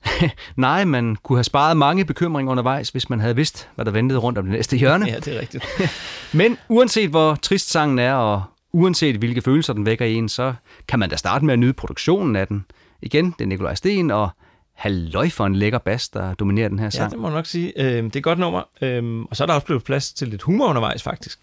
Nej, man kunne have sparet mange bekymringer undervejs, hvis man havde vidst, hvad der ventede rundt om det næste hjørne. Ja, det er rigtigt. Men uanset hvor trist sangen er, og uanset hvilke følelser den vækker i en, så kan man da starte med at nyde produktionen af den. Igen, det er Nikolaj Sten, og halløj for en lækker bas, der dominerer den her Ja, sang. det må jeg nok sige. Øh, Det er et godt nummer, øh, og så er der også blevet plads til lidt humor undervejs, faktisk.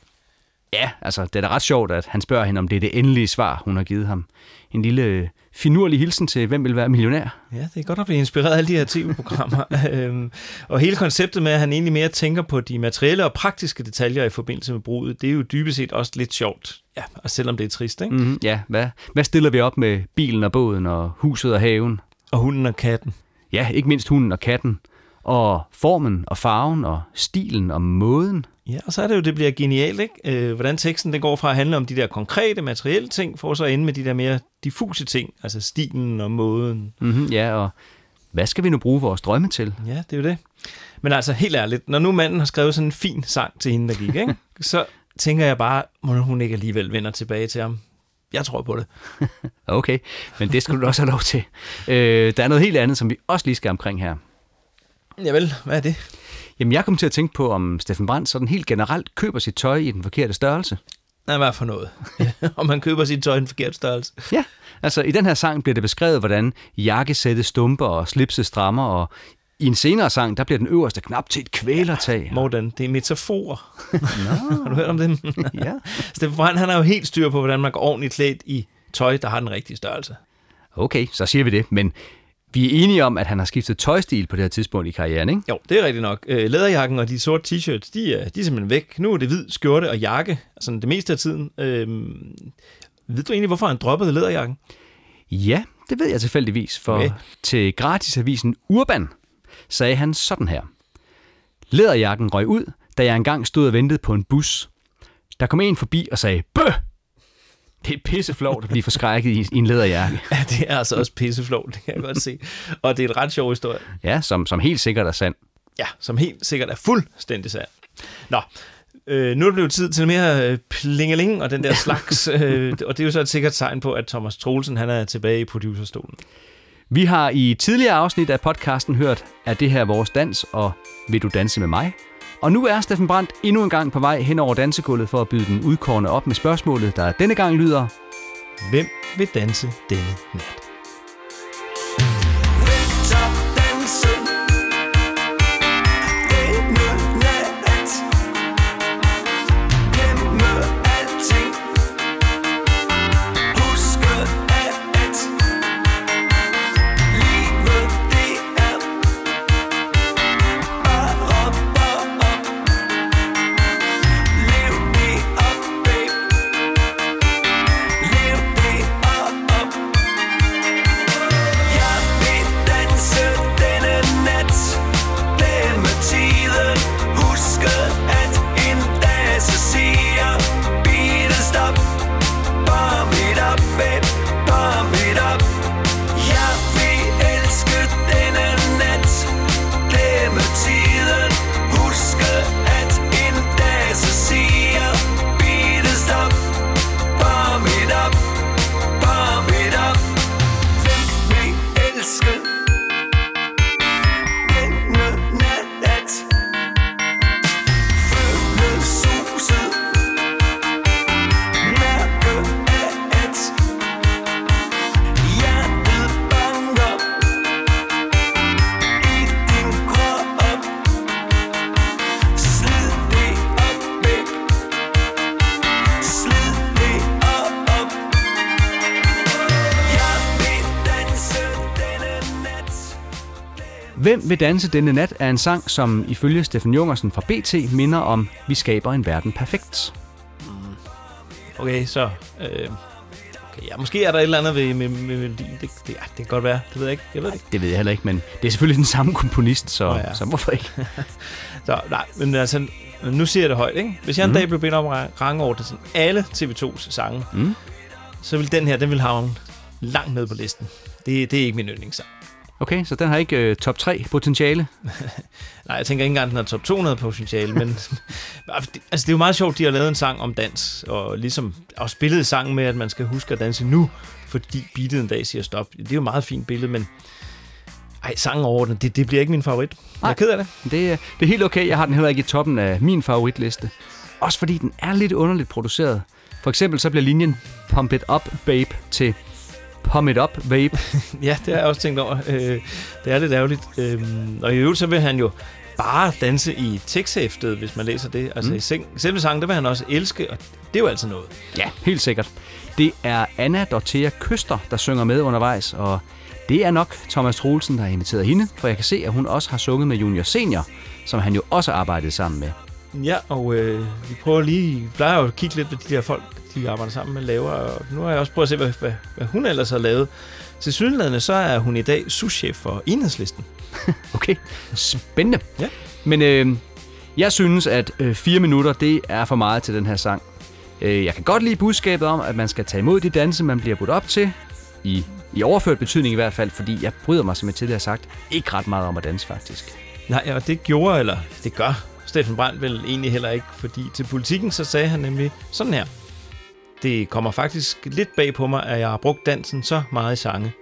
Ja, altså, det er da ret sjovt, at han spørger hende, om det er det endelige svar, hun har givet ham. En lille øh, finurlig hilsen til, hvem vil være millionær. Ja, det er godt at blive inspireret af alle de her tv-programmer. øhm, og hele konceptet med, at han egentlig mere tænker på de materielle og praktiske detaljer i forbindelse med bruget, det er jo dybest set også lidt sjovt. Ja, og selvom det er trist, ikke? Mm. Mm-hmm, ja, hvad, hvad stiller vi op med bilen og båden og huset og haven? Og hunden og katten. Ja, ikke mindst hunden og katten. Og formen og farven og stilen og måden. Ja, og så er det jo, det bliver genialt, ikke? Øh, hvordan teksten den går fra at handle om de der konkrete, materielle ting, for så at ende med de der mere diffuse ting, altså stilen og måden. Mm-hmm, ja, og hvad skal vi nu bruge vores drømme til? Ja, det er jo det. Men altså, helt ærligt, når nu manden har skrevet sådan en fin sang til hende, der gik, ikke? så tænker jeg bare, må hun ikke alligevel vender tilbage til ham. Jeg tror på det. Okay, men det skulle du også have lov til. Øh, der er noget helt andet, som vi også lige skal omkring her. Javel, hvad er det? Jamen, jeg kom til at tænke på, om Steffen Brandt sådan helt generelt køber sit tøj i den forkerte størrelse. Nej, hvad for noget? Om man køber sit tøj i en forkert størrelse. Ja, altså i den her sang bliver det beskrevet, hvordan jakkesætte stumper og slipse strammer, og i en senere sang, der bliver den øverste knap til et kvælertag. Morten, det er metaforer. har du hørt om dem? Ja. Steffen Brandt, han har jo helt styr på, hvordan man går ordentligt klædt i tøj, der har den rigtige størrelse. Okay, så siger vi det, men vi er enige om, at han har skiftet tøjstil på det her tidspunkt i karrieren, ikke? Jo, det er rigtigt nok. Øh, Læderjakken og de sorte t-shirts, de er, de er simpelthen væk. Nu er det hvid skjorte og jakke, altså det meste af tiden. Øhm, ved du egentlig, hvorfor han droppede læderjakken? Ja, det ved jeg tilfældigvis, for okay. til gratisavisen Urban sagde han sådan her. Læderjakken røg ud, da jeg engang stod og ventede på en bus. Der kom en forbi og sagde, Bøh! Det er pisseflovt at blive forskrækket i, i en læderjakke. Ja, det er altså også pisseflot, det kan jeg godt se. Og det er en ret sjov historie. Ja, som, som helt sikkert er sand. Ja, som helt sikkert er fuldstændig sand. Nå, øh, nu er det blevet tid til mere øh, plingeling og den der slags, øh, og det er jo så et sikkert tegn på, at Thomas Troelsen han er tilbage i producerstolen. Vi har i tidligere afsnit af podcasten hørt, at det her er vores dans, og vil du danse med mig? Og nu er Steffen Brandt endnu en gang på vej hen over dansegulvet for at byde den udkårende op med spørgsmålet, der denne gang lyder, Hvem vil danse denne nat? Hvem vil danse denne nat er en sang, som ifølge Steffen Jungersen fra BT minder om Vi skaber en verden perfekt. Okay, så... Øh, okay, ja, måske er der et eller andet ved med, med melodien. Det, det, ja, det kan godt være. Det ved jeg ikke. Jeg ved det ikke. Det ved jeg heller ikke, men det er selvfølgelig den samme komponist, så, oh, ja. så hvorfor ikke? Så, nej, men altså, nu siger jeg det højt, ikke? Hvis jeg en Mhm. dag blev bedt om at rangordne sådan alle TV2's sange, Mm. så vil den her, den vil havne langt ned på listen. Det, det er ikke min yndlingssang. Okay, så den har ikke øh, top 3 potentiale. Nej, jeg tænker ikke engang, at den har top 200 potentiale, men altså, det er jo meget sjovt, de har lavet en sang om dans, og ligesom også spillet sangen med, at man skal huske at danse nu, fordi beatet en dag siger stop. Det er jo et meget fint billede, men ej, sangen overordnet, det, det bliver ikke min favorit. Jeg er ked af det. Det, er- det er helt okay. Jeg har den heller ikke i toppen af min favoritliste. Også fordi den er lidt underligt produceret. For eksempel så bliver linjen Pump It Up Babe til Pump It Up Babe. Ja, det har jeg også tænkt over. Øh, det er lidt ærgerligt. Øhm, og i øvrigt, så vil han jo bare danse i teksthæftet, hvis man læser det. Altså mm. i seng, selve sangen, der vil han også elske, og det er jo altid noget. Ja, helt sikkert. Det er Anna Dorthea Køster, der synger med undervejs, og det er nok Thomas Troelsen, der har inviteret hende, for jeg kan se, at hun også har sunget med Junior Senior, som han jo også arbejdede sammen med. Ja, og øh, vi prøver lige, vi plejer jo at kigge lidt på de der folk, de arbejder sammen med laver, og nu har jeg også prøvet at se, hvad, hvad, hvad hun ellers har lavet. Til sydenladende, så er hun i dag souschef for enhedslisten. Okay, spændende. Ja. Men øh, jeg synes, at øh, fire minutter, det er for meget til den her sang. Øh, jeg kan godt lide budskabet om, at man skal tage imod de danse, man bliver budt op til. I, I overført betydning i hvert fald, fordi jeg bryder mig, som jeg tidligere har sagt, ikke ret meget om at danse faktisk. Nej, og det gjorde, eller det gør Steffen Brandt vel egentlig heller ikke, fordi til politikken så sagde han nemlig sådan her. Det kommer faktisk lidt bag på mig, at jeg har brugt dansen så meget i sange.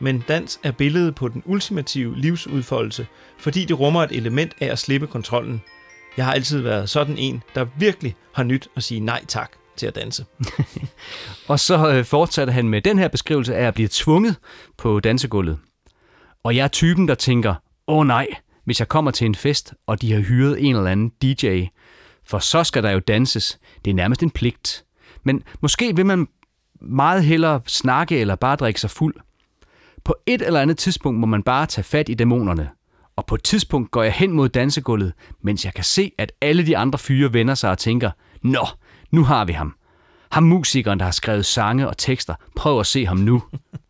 Men dans er billedet på den ultimative livsudfoldelse, fordi det rummer et element af at slippe kontrollen. Jeg har altid været sådan en, der virkelig har nyt at sige nej tak til at danse. Og så øh, fortsatte han med den her beskrivelse af at blive tvunget på dansegulvet. Og jeg er typen, der tænker, åh oh, nej, hvis jeg kommer til en fest, og de har hyret en eller anden DJ, for så skal der jo danses. Det er nærmest en pligt. Men måske vil man meget hellere snakke eller bare drikke sig fuld. På et eller andet tidspunkt må man bare tage fat i dæmonerne. Og på et tidspunkt går jeg hen mod dansegulvet, mens jeg kan se, at alle de andre fyre vender sig og tænker, Nå, nu har vi ham. Ham musikeren, der har skrevet sange og tekster. Prøv at se ham nu.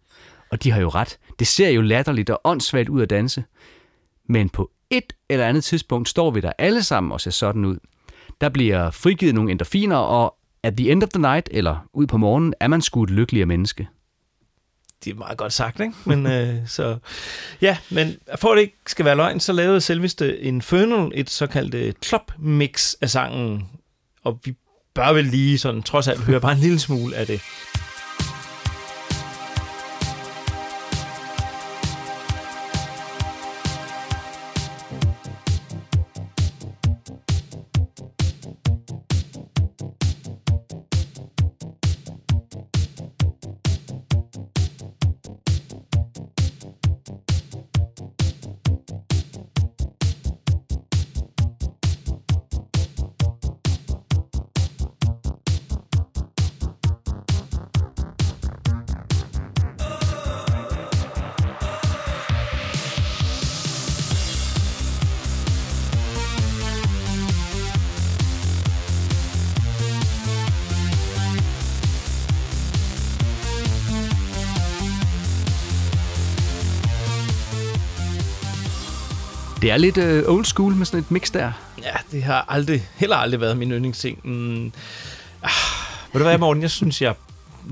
og de har jo ret. Det ser jo latterligt og åndssvagt ud at danse. Men på et eller andet tidspunkt står vi der alle sammen og ser sådan ud. Der bliver frigivet nogle endorfiner, og at the end of the night, eller ud på morgenen, er man sgu et lykkeligere menneske. Det er meget godt sagt, ikke? Men, øh, så, ja, men for at det ikke skal være løgn, så lavede selveste Infernal et såkaldt øh, club mix af sangen. Og vi bør vel lige sådan, trods alt høre bare en lille smule af det. Det er lidt øh, old school med sådan et mix der. Ja, det har aldrig, heller aldrig været min yndlingsting. Mm. Ah, ved du hvad, Morten? Jeg synes, jeg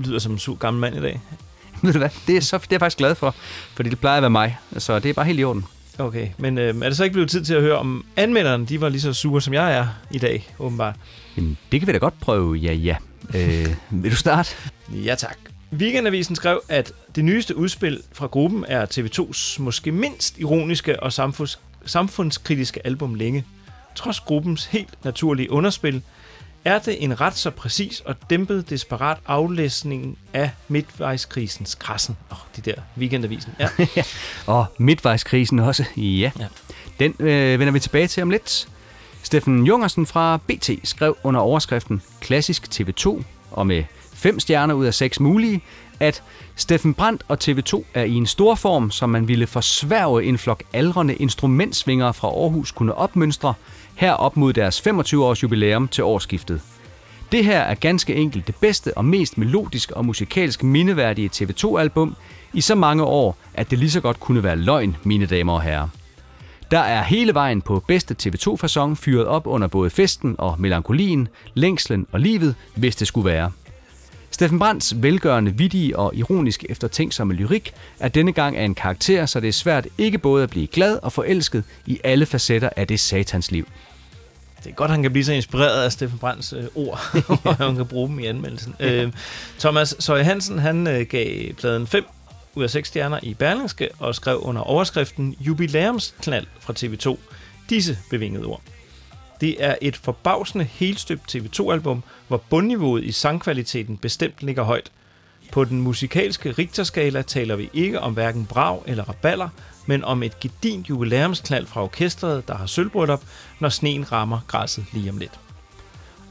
lyder som en sur gammel mand i dag. Ved du hvad? Det er, så, det er jeg faktisk glad for, fordi det plejer at være mig. Så det er bare helt i orden. Okay, men øh, er det så ikke blevet tid til at høre, om anmelderne de var lige så sure, som jeg er i dag, åbenbart? Jamen, det kan vi da godt prøve, ja ja. Øh, vil du starte? Ja, tak. Weekendavisen skrev, at det nyeste udspil fra gruppen er TV2's måske mindst ironiske og samfunds- samfundskritiske album længe. Trods gruppens helt naturlige underspil, er det en ret så præcis og dæmpet desperat aflæsning af midtvejskrisens krassen. Åh, oh, de der Weekendavisen. Ja. Og midtvejskrisen også, ja. Ja. Den øh, vender vi tilbage til om lidt. Steffen Jungersen fra BT skrev under overskriften Klassisk TV2, og med fem stjerner ud af seks mulige, at Steffen Brandt og TV2 er i en stor form, som man ville forsværge en flok aldrende instrumentsvingere fra Aarhus kunne opmønstre, her op mod deres 25-års jubilæum til årsskiftet. Det her er ganske enkelt det bedste og mest melodisk og musikalsk mindeværdige TV2-album i så mange år, at det lige så godt kunne være løgn, mine damer og herrer. Der er hele vejen på bedste TV2-fasong fyret op under både festen og melankolien, længslen og livet, hvis det skulle være. Steffen Brands velgørende, vittige og ironisk eftertænksomme lyrik er denne gang af en karakter, så det er svært ikke både at blive glad og forelsket i alle facetter af det satans liv. Det er godt, han kan blive så inspireret af Steffen Brands øh, ord, og han kan bruge dem i anmeldelsen. Øh, Thomas Søje Hansen, han øh, gav pladen 5 ud af 6 stjerner i Berlingske og skrev under overskriften Jubilæumsknald fra TV2 disse bevingede ord. Det er et forbavsende helstøbt TV2-album, hvor bundniveauet i sangkvaliteten bestemt ligger højt. På den musikalske Richterskala taler vi ikke om hverken brag eller raballer, men om et gedint jubilæumsknald fra orkestret, der har sølvbryllup, når sneen rammer græsset lige om lidt.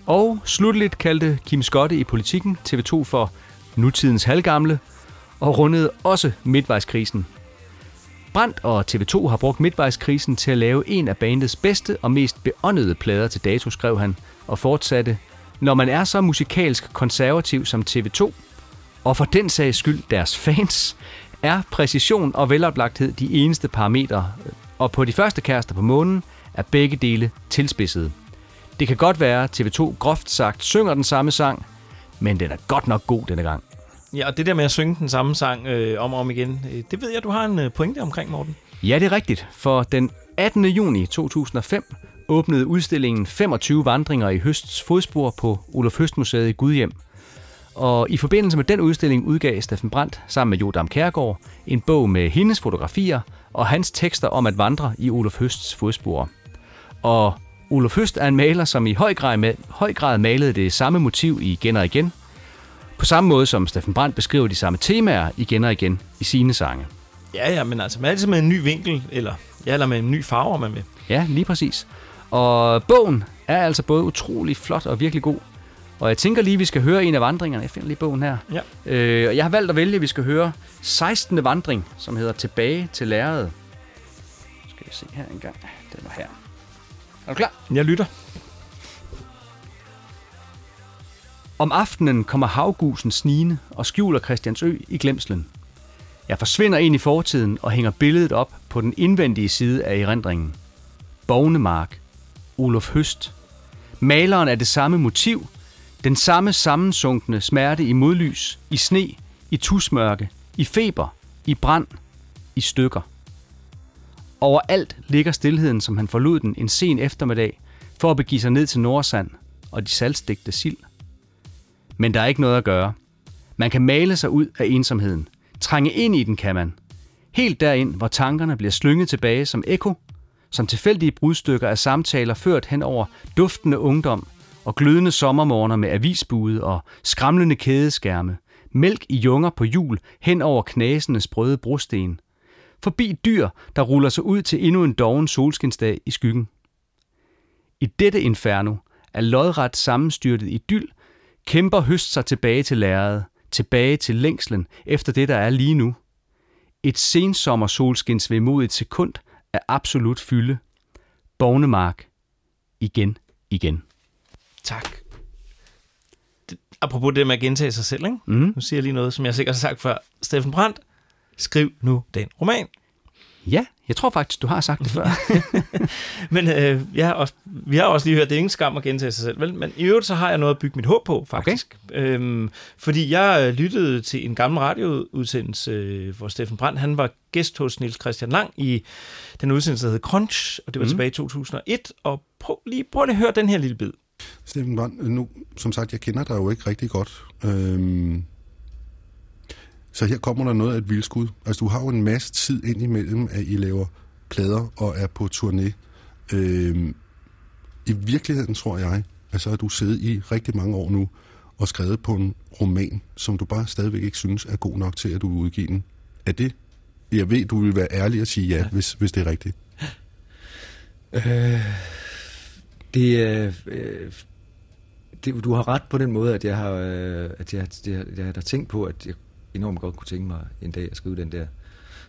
Og slutligt kaldte Kim Skotte i politikken TV2 for nutidens halvgamle, og rundede også midtvejskrisen. Brandt og TV2 har brugt midtvejskrisen til at lave en af bandets bedste og mest beåndede plader til dato, skrev han, og fortsatte. Når man er så musikalsk konservativ som TV2, og for den sags skyld deres fans, er præcision og veloplagthed de eneste parametre, og på de første kærester på månen er begge dele tilspidsede. Det kan godt være, at TV2 groft sagt synger den samme sang, men den er godt nok god denne gang. Ja, og det der med at synge den samme sang øh, om og om igen, øh, det ved jeg, du har en øh, pointe omkring, Morten. Ja, det er rigtigt, for den 18. juni 2005 åbnede udstillingen 25 vandringer i høsts fodspor på Olof Høst Museet i Gudhjem. Og i forbindelse med den udstilling udgav Steffen Brandt sammen med Jodam Kærgaard en bog med hendes fotografier og hans tekster om at vandre i Olof Høsts fodspor. Og Olof Høst er en maler, som i høj grad, høj grad malede det samme motiv igen og igen. På samme måde som Steffen Brandt beskriver de samme temaer igen og igen i sine sange. Ja, ja, men altså, man altid med en ny vinkel, eller, ja, eller med en ny farve, om man vil. Ja, lige præcis. Og bogen er altså både utrolig flot og virkelig god. Og jeg tænker lige, at vi skal høre en af vandringerne. Jeg finder lige bogen her. Ja. Øh, og jeg har valgt at vælge, at vi skal høre 16. vandring, som hedder Tilbage til lærredet. Skal vi se her en gang. Den var her. Er du klar? Jeg lytter. Om aftenen kommer havgusen snigende og skjuler Christiansø i glemslen. Jeg forsvinder ind i fortiden og hænger billedet op på den indvendige side af erindringen. Bognemark. Olof Høst. Maleren er det samme motiv, den samme sammensunkne smerte i modlys, i sne, i tusmørke, i feber, i brand, i stykker. Overalt ligger stillheden, som han forlod den en sen eftermiddag, for at begive sig ned til Nordsand og de saltstegte sild. Men der er ikke noget at gøre. Man kan male sig ud af ensomheden. Trænge ind i den kan man. Helt derind, hvor tankerne bliver slynget tilbage som ekko, som tilfældige brudstykker af samtaler ført hen over duftende ungdom og glødende sommermorgener med avisbude og skramlende kædeskærme, mælk i junger på jul hen over knasende sprøde brosten, forbi dyr, der ruller sig ud til endnu en doven solskinsdag i skyggen. I dette inferno er lodret sammenstyrtet idyl kæmper høst sig tilbage til lærredet, tilbage til længslen efter det, der er lige nu. Et sensommer solskins vemodigt sekund af absolut fylde. Bognemark. Igen, igen. Tak. Apropos det med at gentage sig selv, ikke? Mhm. Nu siger jeg lige noget, som jeg sikkert har sagt før. Steffen Brandt, skriv nu den roman. Ja, jeg tror faktisk, du har sagt det før. Men øh, jeg har også, vi har også lige hørt, det er ingen skam at gentage sig selv, vel? Men i øvrigt så har jeg noget at bygge mit håb på, faktisk. Okay. Øhm, fordi jeg øh, lyttede til en gammel radioudsendelse, øh, hvor Steffen Brandt, han var gæst hos Niels Christian Lang i den udsendelse, der hed Crunch, og det var mm. tilbage i 2001. Og prøv lige, prøv lige at høre den her lille bid. Steffen Brandt, nu, som sagt, jeg kender dig jo ikke rigtig godt. Øhm, så her kommer der noget af et vildskud. Altså, du har jo en masse tid ind imellem, at I laver plader og er på turné. Øhm, I virkeligheden tror jeg, altså, at så har du siddet i rigtig mange år nu og skrevet på en roman, som du bare stadigvæk ikke synes er god nok til, at du vil udgive den. Er det? Jeg ved, du vil være ærlig og sige ja, ja. Hvis, hvis det er rigtigt. Øh, det, er, øh, det, du har ret på den måde, at jeg har, øh, at jeg, jeg, jeg har tænkt på, at jeg enormt godt kunne tænke mig en dag at skrive den der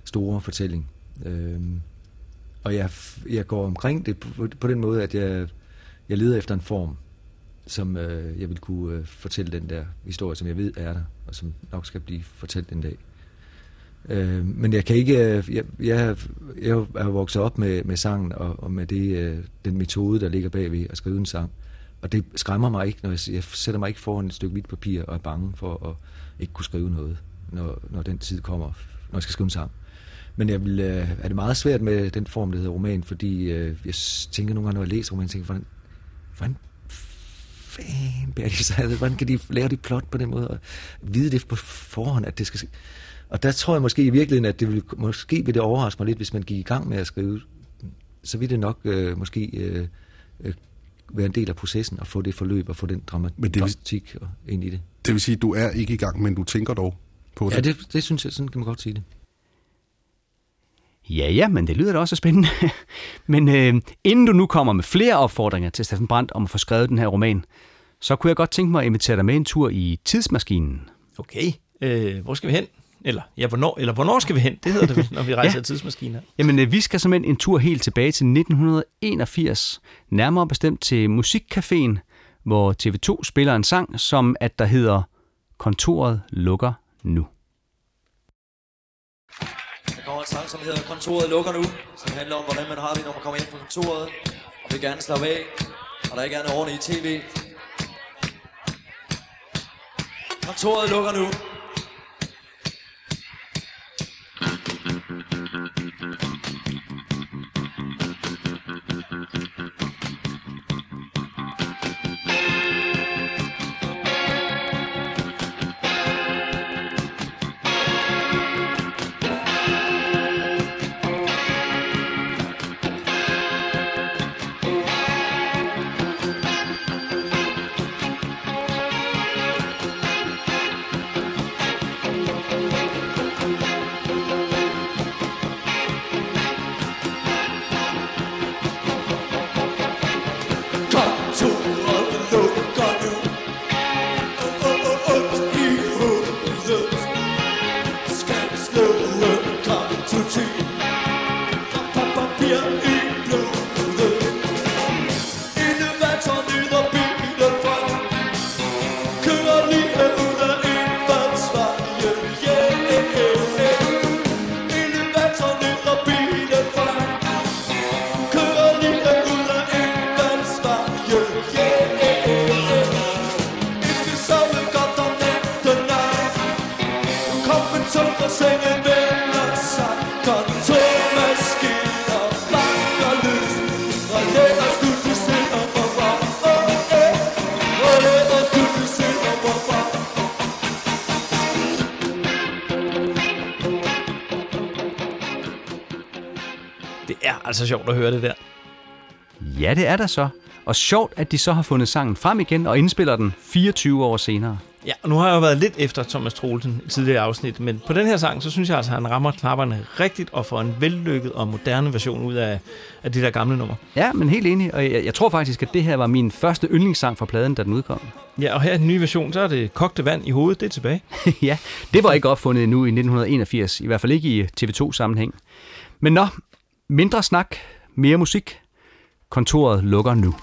store fortælling. Øh, og jeg, jeg går omkring det på, på den måde, at jeg, jeg leder efter en form, som øh, jeg vil kunne øh, fortælle den der historie, som jeg ved er der, og som nok skal blive fortalt en dag. Øh, men jeg kan ikke, øh, jeg, jeg, jeg er vokset op med, med sangen og, og med det, øh, den metode, der ligger bagved at skrive en sang. Og det skræmmer mig ikke, når jeg, jeg sætter mig ikke foran et stykke hvidt papir og er bange for at ikke kunne skrive noget, når, når den tid kommer, når jeg skal skrive en sang. Men jeg vil, øh, er det meget svært med den form, der hedder roman, fordi øh, jeg tænker nogle gange, når jeg læser roman, tænker, hvordan, hvordan fanden bærer de sig? Hvordan kan de lave det plot på den måde? Og vide det på forhånd, at det skal ske? Og der tror jeg måske i virkeligheden, at det vil, måske vil det overraske mig lidt, hvis man gik i gang med at skrive. Så vil det nok øh, måske øh, øh, være en del af processen at få det forløb og få den Men det vil- dramatik og ind i det. Det vil sige, at du er ikke i gang, men du tænker dog på det. Ja, det, det synes jeg, sådan kan man godt sige det. Ja, ja, men det lyder da også spændende. men øh, inden du nu kommer med flere opfordringer til Steffen Brandt om at få skrevet den her roman, så kunne jeg godt tænke mig at invitere dig med en tur i tidsmaskinen. Okay, øh, hvor skal vi hen? Eller, ja, hvornår, eller hvornår skal vi hen? Det hedder det, når vi rejser Ja. ja. tidsmaskiner. Jamen, øh, vi skal simpelthen en tur helt tilbage til 1981, nærmere bestemt til Musikcaféen, hvor TV2 spiller en sang, som at der hedder Kontoret lukker nu. Der kommer en sang, som hedder Kontoret lukker nu, som handler om, hvordan man har det, når man kommer ind på kontoret, og vil gerne slappe af, og der ikke gerne ordentligt i tv. Kontoret lukker nu. Kontoret altså sjovt at høre det der. Ja, det er der så. Og sjovt, at de så har fundet sangen frem igen og indspiller den 24 år senere. Ja, og nu har jeg jo været lidt efter Thomas Troelsen i tidligere afsnit, men på den her sang, så synes jeg altså, at han rammer knapperne rigtigt og får en vellykket og moderne version ud af, af de der gamle numre. Ja, men helt enig. Og jeg, jeg tror faktisk, at det her var min første yndlingssang fra pladen, da den udkom. Ja, og her i den nye version, så er det kogte vand i hovedet, det er tilbage. ja, det var ikke opfundet endnu i 1981. I hvert fald ikke i TV2-sammenhæng. Men nå, mindre snak, mere musik. Kontoret lukker nu.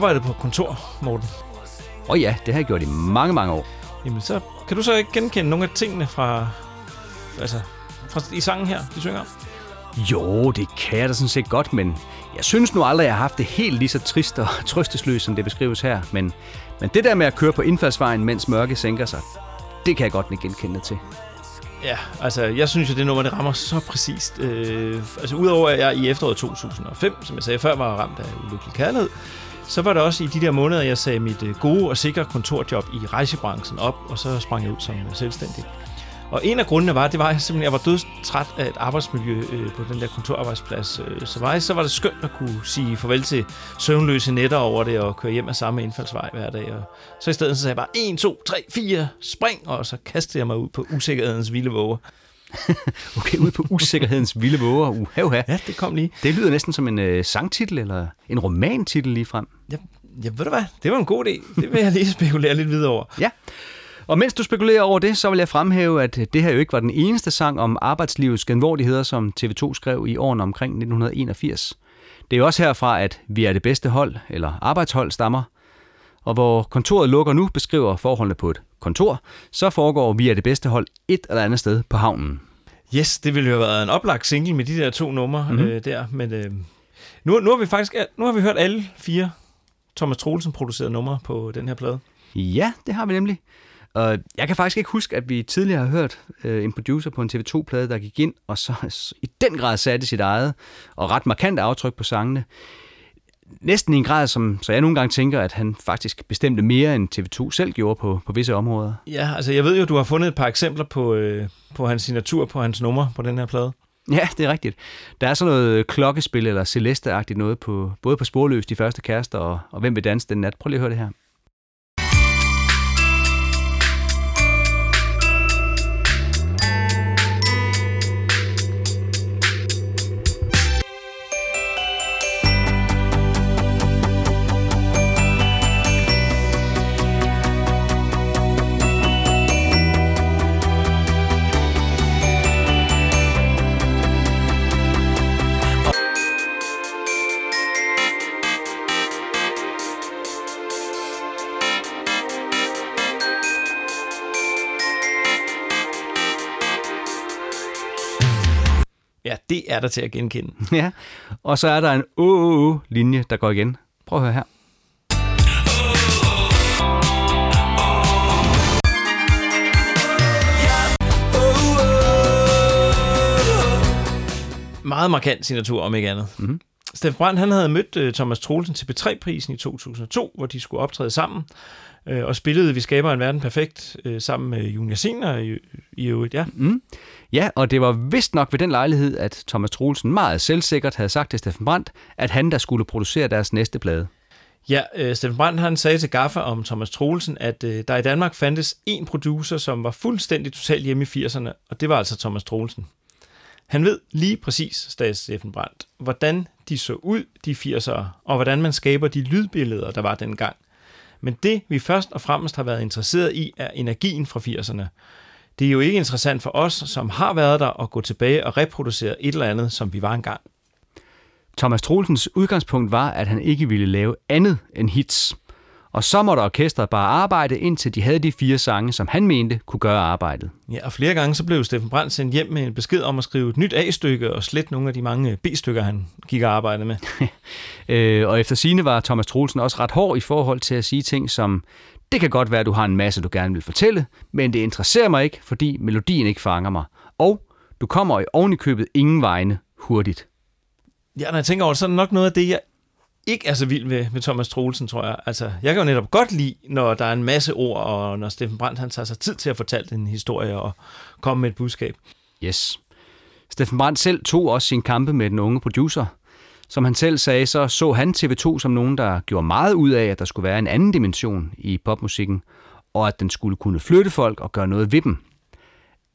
Arbejdet på kontor, Morten? Og ja, det har jeg gjort i mange, mange år. Jamen, så kan du så ikke genkende nogle af tingene fra, altså, fra i sangen her, de synger om? Jo, det kan jeg da sådan set godt, men jeg synes nu aldrig, jeg har haft det helt lige så trist og trøstesløst, som det beskrives her. Men, men det der med at køre på indfaldsvejen, mens mørke sænker sig, det kan jeg godt ikke genkende til. Ja, altså, jeg synes jo, det nummer, det rammer så præcist. Øh, altså, udover at jeg i efteråret 2005, som jeg sagde før, var ramt af ulykkelig kærlighed, så var det også i de der måneder, jeg sagde mit øh, gode og sikre kontorjob i rejsebranchen op, og så sprang jeg ud som øh, selvstændig. Og en af grundene var, det var, at jeg simpelthen jeg var dødstræt af et arbejdsmiljø øh, på den der kontorarbejdsplads. Øh, så, var så var det skønt at kunne sige farvel til søvnløse nætter over det og køre hjem af samme indfaldsvej hver dag. Og så i stedet så sagde jeg bare 1, 2, 3, 4, spring, og så kastede jeg mig ud på usikkerhedens vilde våger. Okay, ud på usikkerhedens vilde våger. Uha, uha. Ja, det kom lige. Det lyder næsten som en øh, sangtitel eller en romantitel lige frem. Ja, ja, ved du hvad? Det var en god idé. Det vil jeg lige spekulere lidt videre over. Ja. Og mens du spekulerer over det, så vil jeg fremhæve, at det her jo ikke var den eneste sang om arbejdslivets genvordigheder, som TV2 skrev i årene omkring 1981. Det er jo også herfra, at Vi er det bedste hold, eller arbejdshold, stammer. Og hvor kontoret lukker nu, beskriver forholdene på et kontor, så foregår Vi er det bedste hold et eller andet sted på havnen. Yes, det ville jo have været en oplagt single med de der to numre mm-hmm. øh, der, men øh, nu, nu har vi faktisk nu har vi hørt alle fire Thomas Troelsen producerede numre på den her plade. Ja, det har vi nemlig. Og jeg kan faktisk ikke huske, at vi tidligere har hørt øh, en producer på en TV2-plade, der gik ind og så i den grad satte sit eget og ret markant aftryk på sangene. Næsten i en grad, som, så jeg nogle gange tænker, at han faktisk bestemte mere, end TV2 selv gjorde på, på visse områder. Ja, altså jeg ved jo, du har fundet et par eksempler på, øh, på hans signatur på hans numre på den her plade. Ja, det er rigtigt. Der er sådan noget klokkespil eller celeste noget på både på Sporløs, de første kærester, og, og Hvem vil danse den nat. Prøv lige at høre det her. Det er der til at genkende. Ja, og så er der en åh-linje, der går igen. Prøv at høre her. Meget markant signatur, om ikke andet. Mm-hmm. Steffen Brandt han havde mødt uh, Thomas Troelsen til P3-prisen i 2002, hvor de skulle optræde sammen, uh, og spillede Vi skaber en verden perfekt uh, sammen med Junior Senior i, i øvrigt, ja. Mm. Ja, og det var vist nok ved den lejlighed, at Thomas Troelsen meget selvsikkert havde sagt til Steffen Brandt, at han der skulle producere deres næste plade. Ja, øh, Steffen Brandt han sagde til Gaffa om Thomas Troelsen, at øh, der i Danmark fandtes en producer, som var fuldstændig totalt hjemme i 80'erne, og det var altså Thomas Troelsen. Han ved lige præcis, sagde Steffen Brandt, hvordan de så ud, de 80'ere, og hvordan man skaber de lydbilleder, der var dengang. Men det, vi først og fremmest har været interesseret i, er energien fra 80'erne. Det er jo ikke interessant for os, som har været der, at gå tilbage og reproducere et eller andet, som vi var engang. Thomas Troelsens udgangspunkt var, at han ikke ville lave andet end hits. Og så måtte orkestret bare arbejde, indtil de havde de fire sange, som han mente kunne gøre arbejdet. Ja, og flere gange så blev Steffen Brandt sendt hjem med en besked om at skrive et nyt A-stykke og slet nogle af de mange B-stykker, han gik og arbejdede med. øh, og efter sine var Thomas Troelsen også ret hård i forhold til at sige ting som, det kan godt være, at du har en masse, du gerne vil fortælle, men det interesserer mig ikke, fordi melodien ikke fanger mig. Og du kommer i oven i købet ingen vegne hurtigt. Ja, når jeg tænker over det, så er det nok noget af det, jeg ikke er så vild med, med Thomas Troelsen, tror jeg. Altså, jeg kan jo netop godt lide, når der er en masse ord, og når Steffen Brandt han tager sig tid til at fortælle en historie og komme med et budskab. Yes. Steffen Brandt selv tog også sin kampe med den unge producer. Som han selv sagde, så så han TV2 som nogen, der gjorde meget ud af, at der skulle være en anden dimension i popmusikken, og at den skulle kunne flytte folk og gøre noget ved dem.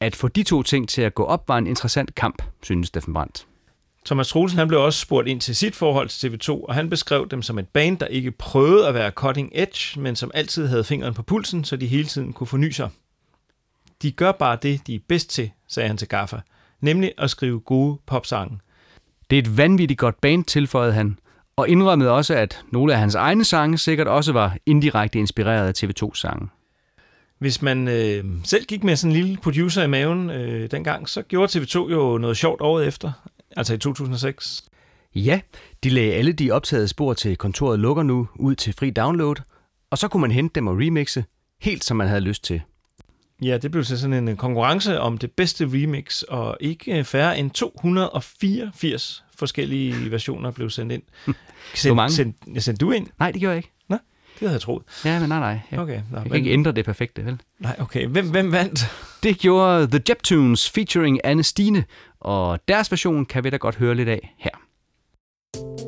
At få de to ting til at gå op var en interessant kamp, synes Steffen Brandt. Thomas Troelsen han blev også spurgt ind til sit forhold til TV2, og han beskrev dem som et band, der ikke prøvede at være cutting edge, men som altid havde fingeren på pulsen, så de hele tiden kunne forny sig. De gør bare det, de er bedst til, sagde han til Gaffa, nemlig at skrive gode popsange. Det er et vanvittigt godt band, tilføjede han, Og indrømmede også, at nogle af hans egne sange sikkert også var indirekte inspireret af TV2's sange. Hvis man øh, selv gik med sådan en lille producer i maven øh, dengang, så gjorde TV2 jo noget sjovt året efter, altså i 2006. Ja, de lagde alle de optagede spor til kontoret lukker nu ud til fri download, og så kunne man hente dem og remixe, helt som man havde lyst til. Ja, det blev til sådan en konkurrence om det bedste remix, og ikke færre end 284 forskellige versioner blev sendt ind. Send, Hvor mange? Send, sendte du ind? Nej, det gjorde jeg ikke. Nå, det havde jeg troet. Ja, men nej, nej. Jeg, Okay, nå, jeg men- kan ikke ændre det perfekte, vel? Nej, okay. Hvem, hvem vandt? Det gjorde The Jeptunes featuring Anne Stine, og deres version kan vi da godt høre lidt af her.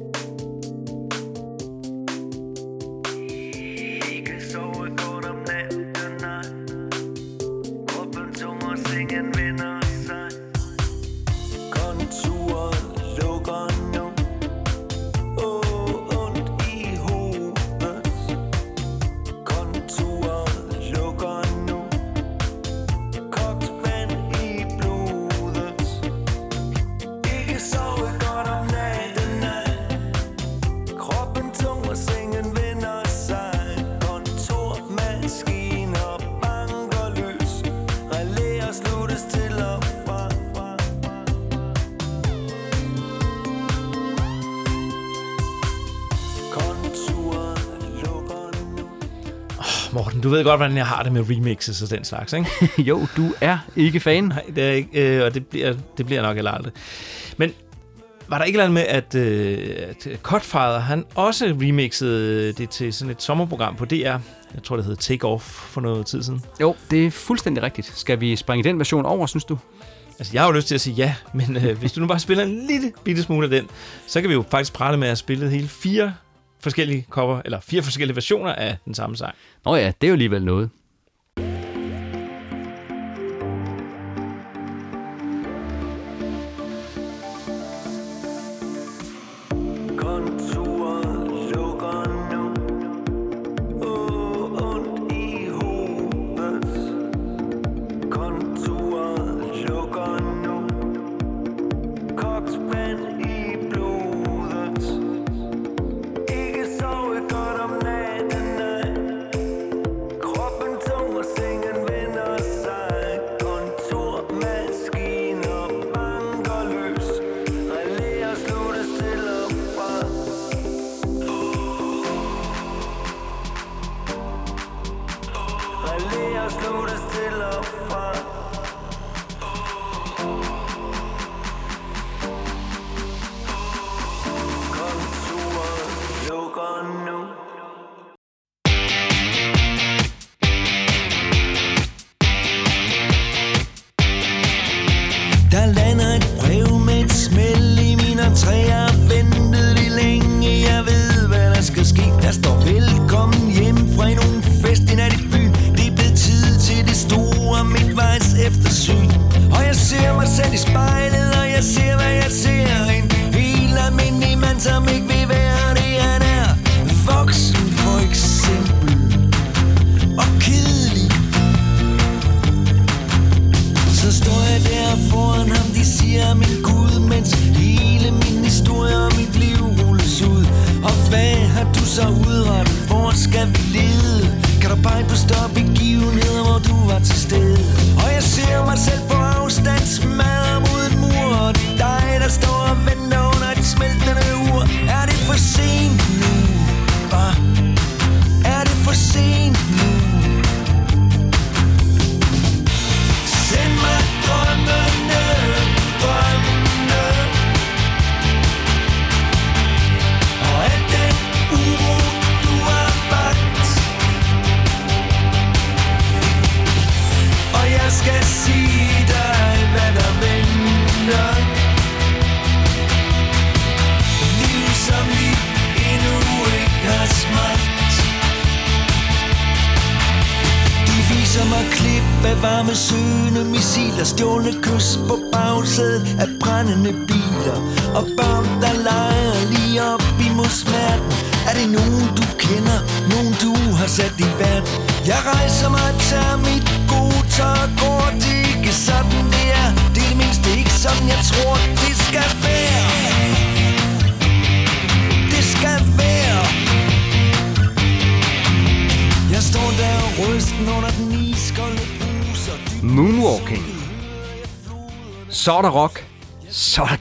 Du ved godt, hvordan jeg har det med remixes og den slags, ikke? jo, du er ikke fan. Nej, det er ikke, øh, og det bliver, det bliver nok heller aldrig. Men var der ikke noget med, at, øh, at Cutfather, han også remixede det til sådan et sommerprogram på DR? Jeg tror, det hed Take Off for noget tid siden. Jo, det er fuldstændig rigtigt. Skal vi springe den version over, synes du? Altså, jeg har jo lyst til at sige ja, men øh, hvis du nu bare spiller en lille bitte smule af den, så kan vi jo faktisk prale med at have spillet hele fire forskellige cover, eller fire forskellige versioner af den samme sang. Nå ja, det er jo alligevel noget.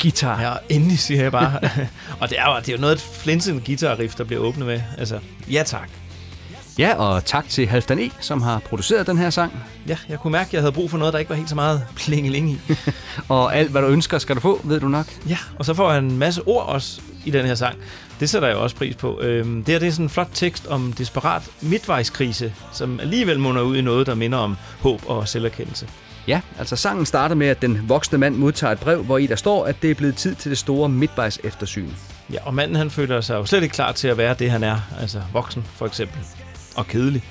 Guitar. Ja, endelig siger jeg bare. og det er jo, det er jo noget et flinsende guitarriff, der bliver åbnet med. Altså, ja tak. Ja, og tak til Halfdan E., som har produceret den her sang. Ja, jeg kunne mærke, at jeg havde brug for noget, der ikke var helt så meget plingeling i. Og alt, hvad du ønsker, skal du få, ved du nok. Ja, og så får han en masse ord også i den her sang. Det sætter jeg også pris på. Øhm, det her det er sådan en flot tekst om desperat midtvejskrise, som alligevel munder ud i noget, der minder om håb og selverkendelse. Ja, altså sangen starter med, at den voksne mand modtager et brev, hvor i der står, at det er blevet tid til det store midtvejs eftersyn. Ja, og manden han føler sig jo slet ikke klar til at være det, han er. Altså voksen, for eksempel. Og kedelig.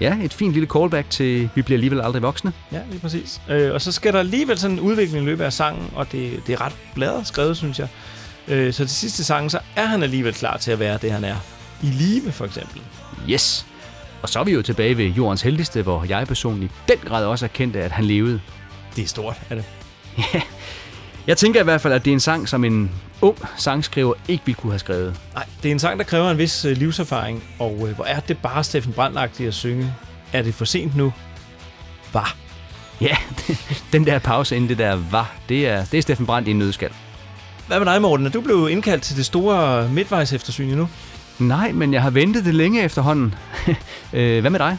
Ja, et fint lille callback til Vi bliver alligevel aldrig voksne. Ja, lige præcis. Øh, og så skal der alligevel sådan en udvikling i løbet af sangen, og det, det er ret bladet skrevet, synes jeg. Øh, så til sidste sang, så er han alligevel klar til at være det, han er. I live, for eksempel. Yes! Og så er vi jo tilbage ved jordens heldigste, hvor jeg personligt i den grad også erkendte, at han levede. Det er stort, er det? Jeg tænker i hvert fald, at det er en sang, som en ung sangskriver ikke ville kunne have skrevet. Nej, det er en sang, der kræver en vis øh, livserfaring, og øh, hvor er det bare Steffen Brandt at synge. Er det for sent nu? Var. Ja, den der pause inden det der var, det er, det er Steffen Brandt i en nødskal. Hvad med dig, Morten? Er du blevet indkaldt til det store midtvejs eftersyn nu? Nej, men jeg har ventet det længe efterhånden. Øh, Hvad med dig?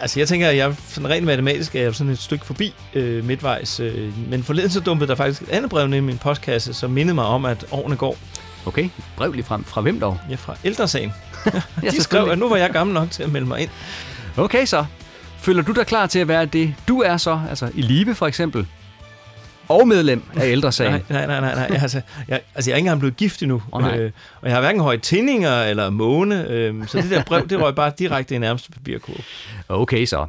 Altså, jeg tænker, at jeg sådan rent matematisk er jeg sådan et stykke forbi øh, midtvejs. Øh, men forleden så dumpede der faktisk et andet brev ned i min postkasse, som mindede mig om, at årene går. Okay, brev lige frem. Fra hvem dog? Ja, fra ældresagen. De skrev, at nu var jeg gammel nok til at melde mig ind. Okay så. Føler du dig klar til at være det, du er så? Altså i live for eksempel? Og medlem af ældresagen? Nej, nej, nej, nej. nej. Altså, jeg, altså, jeg er ikke engang blevet gift endnu. Åh, nej. øh, og jeg har hverken høje tændinger eller måne. Øh, så det der brev, det røg bare direkte i nærmeste papirkurve. Okay så.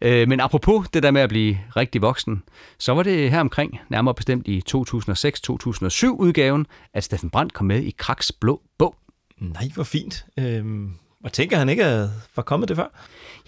Øh, men apropos det der med at blive rigtig voksen, så var det her omkring, nærmere bestemt i 2006-2007 udgaven, at Steffen Brandt kom med i Kraks Blå Bog. Nej, hvor fint. Øhm, og tænker han ikke, at var kommet det før?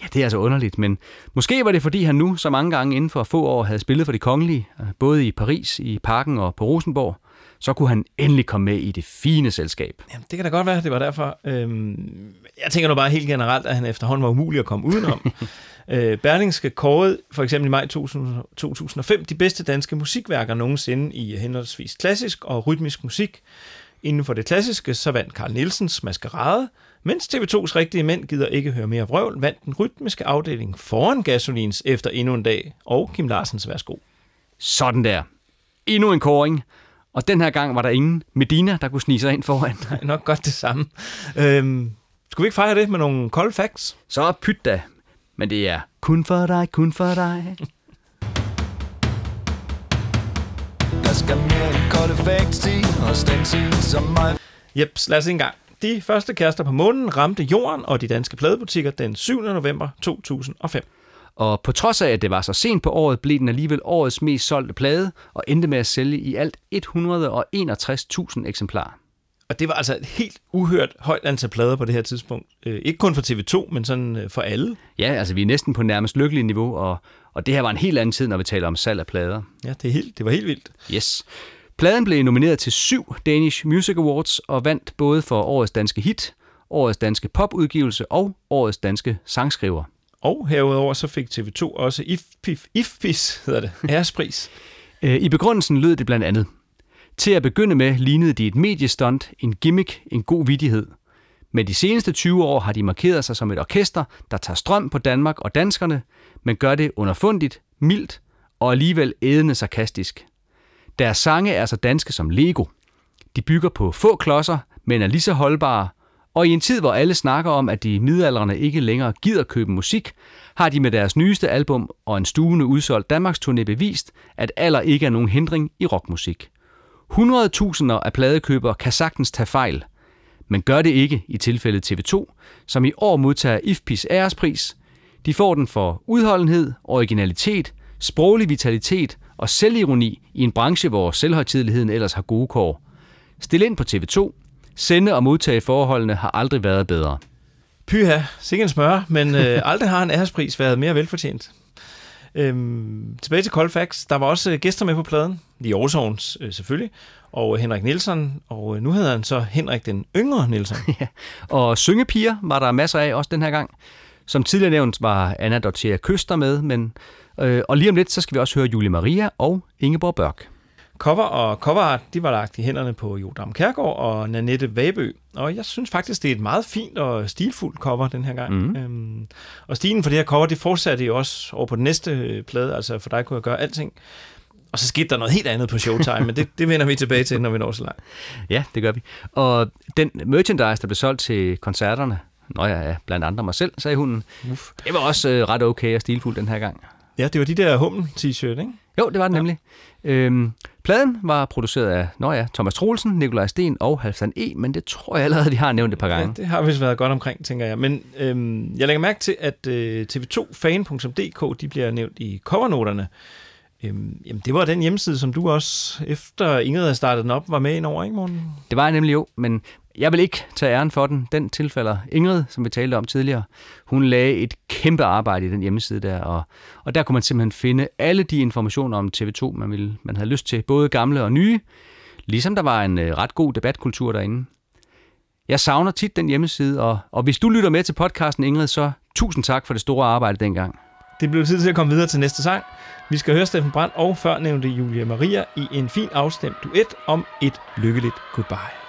Ja, det er altså underligt, men måske var det, fordi han nu så mange gange inden for få år havde spillet for de kongelige, øh, både i Paris, i Parken og på Rosenborg, så kunne han endelig komme med i det fine selskab. Jamen, det kan da godt være, det var derfor. Øhm, jeg tænker nu bare helt generelt, at han efterhånden var umulig at komme udenom. øh, Berlingske kårede for eksempel i maj 2000, 2005 de bedste danske musikværker nogensinde i henholdsvis klassisk og rytmisk musik. Inden for det klassiske, så vandt Carl Nielsens Maskerade, mens TV2's rigtige mænd gider ikke høre mere vrøvl, vandt den rytmiske afdeling foran Gasolins efter endnu en dag, og Kim Larsens Værsgo. Sådan der. Endnu en kåring. Og den her gang var der ingen Medina, der kunne snige sig ind foran. Nej, nok godt det samme. Øhm, skulle vi ikke fejre det med nogle kolde facts? Så pyt da. Men det er kun for dig, kun for dig. Der skal mere end kolde facts i, og den som mig. Jeps, lad os en gang. De første kærester på månen ramte jorden og de danske pladebutikker den 7. november 2005. Og på trods af, at det var så sent på året, blev den alligevel årets mest solgte plade, og endte med at sælge i alt 161.000 eksemplarer. Og det var altså et helt uhørt højt antal plader på det her tidspunkt. Øh, ikke kun for TV2, men sådan øh, for alle. Ja, altså vi er næsten på nærmest lykkelig niveau, og, og det her var en helt anden tid, når vi taler om salg af plader. Ja, det, er helt, det var helt vildt. Yes. Pladen blev nomineret til syv Danish Music Awards og vandt både for årets danske hit, årets danske popudgivelse og årets danske sangskriver. Og herudover så fik TV2 også IFPIF, IFPIS, hedder det, ærespris. Øh, I begrundelsen lød det blandt andet. Til at begynde med lignede de et mediestunt, en gimmick, en god vidighed. Men de seneste 20 år har de markeret sig som et orkester, der tager strøm på Danmark og danskerne, men gør det underfundigt, mildt og alligevel ædende sarkastisk. Deres sange er så danske som Lego. De bygger på få klodser, men er lige så holdbare, og i en tid, hvor alle snakker om, at de midalderne ikke længere gider købe musik, har de med deres nyeste album og en stuende udsolgt Danmarks turné bevist, at alder ikke er nogen hindring i rockmusik. 100.000 af pladekøbere kan sagtens tage fejl, men gør det ikke i tilfældet TV2, som i år modtager IFPIs ærespris. De får den for udholdenhed, originalitet, sproglig vitalitet og selvironi i en branche, hvor selvhøjtidligheden ellers har gode kår. Stil ind på TV2. Sende og modtage forholdene har aldrig været bedre. Pyha, sikkert en smør, men øh, aldrig har en ærespris været mere velfortjent. Øhm, tilbage til Cold Facts. Der var også øh, gæster med på pladen. De Aarhusovns øh, selvfølgelig. Og øh, Henrik Nielsen. Og øh, nu hedder han så Henrik den yngre Nielsen. Og syngepiger var der masser af også den her gang. Som tidligere nævnt var Anna Dorthea Køster med, men, og lige om lidt, så skal vi også høre Julie Maria og Ingeborg Børk. Cover og coverart, de var lagt i hænderne på Jodam Kærgaard og Nanette Vabø. Og jeg synes faktisk, det er et meget fint og stilfuldt cover den her gang. Mm. Øhm, og stilen for det her cover, det fortsatte jo også over på den næste øh, plade, altså for dig kunne jeg gøre alting. Og så skete der noget helt andet på Showtime, men det, det vender vi tilbage til, når vi når så langt. Ja, det gør vi. Og den merchandise, der blev solgt til koncerterne, Nå ja, blandt andre mig selv, sagde hun. Uf. Det var også øh, ret okay og stilfuldt den her gang. Ja, det var de der Hummel-t-shirt, ikke? Jo, det var den nemlig. Øhm, pladen var produceret af nå ja, Thomas Troelsen, Nikolaj Sten og Halvdan E., men det tror jeg allerede, de har nævnt et par gange. Ja, det har vist været godt omkring, tænker jeg. Men øhm, jeg lægger mærke til, at øh, tv2fan.dk, de bliver nævnt i covernoterne. Øhm, jamen, det var den hjemmeside, som du også, efter Ingrid havde startet den op, var med ind over, ikke, Morten? Det var jeg nemlig jo, men jeg vil ikke tage æren for den. Den tilfælder Ingrid, som vi talte om tidligere. Hun lagde et kæmpe arbejde i den hjemmeside der, og, og der kunne man simpelthen finde alle de informationer om TV2, man, ville, man havde lyst til, både gamle og nye, ligesom der var en øh, ret god debatkultur derinde. Jeg savner tit den hjemmeside, og, og hvis du lytter med til podcasten, Ingrid, så tusind tak for det store arbejde dengang. Det blev tid til at komme videre til næste sang. Vi skal høre Steffen Brandt og førnævnte Julia Maria i en fin afstemt duet om et lykkeligt goodbye.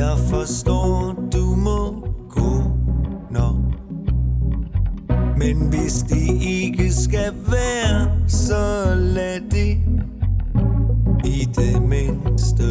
Jeg forstår, du må gå nå. Men hvis det ikke skal være, så lad det i det mindste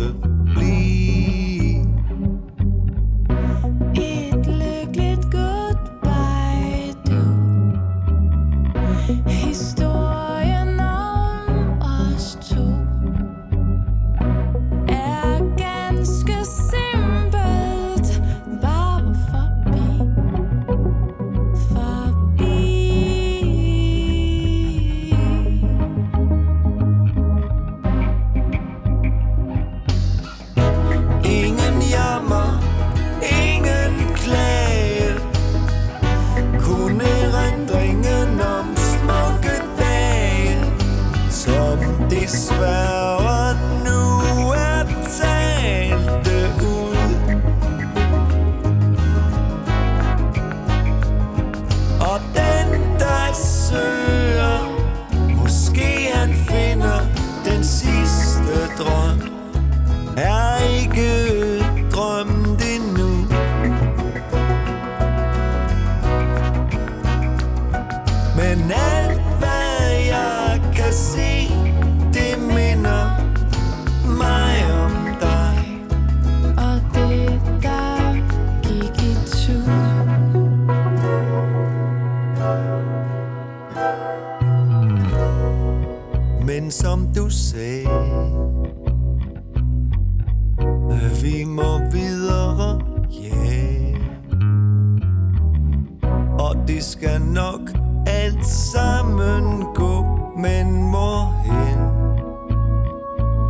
Og skal nok alt sammen gå Men hvorhen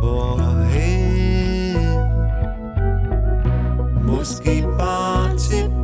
Hvorhen Måske bare til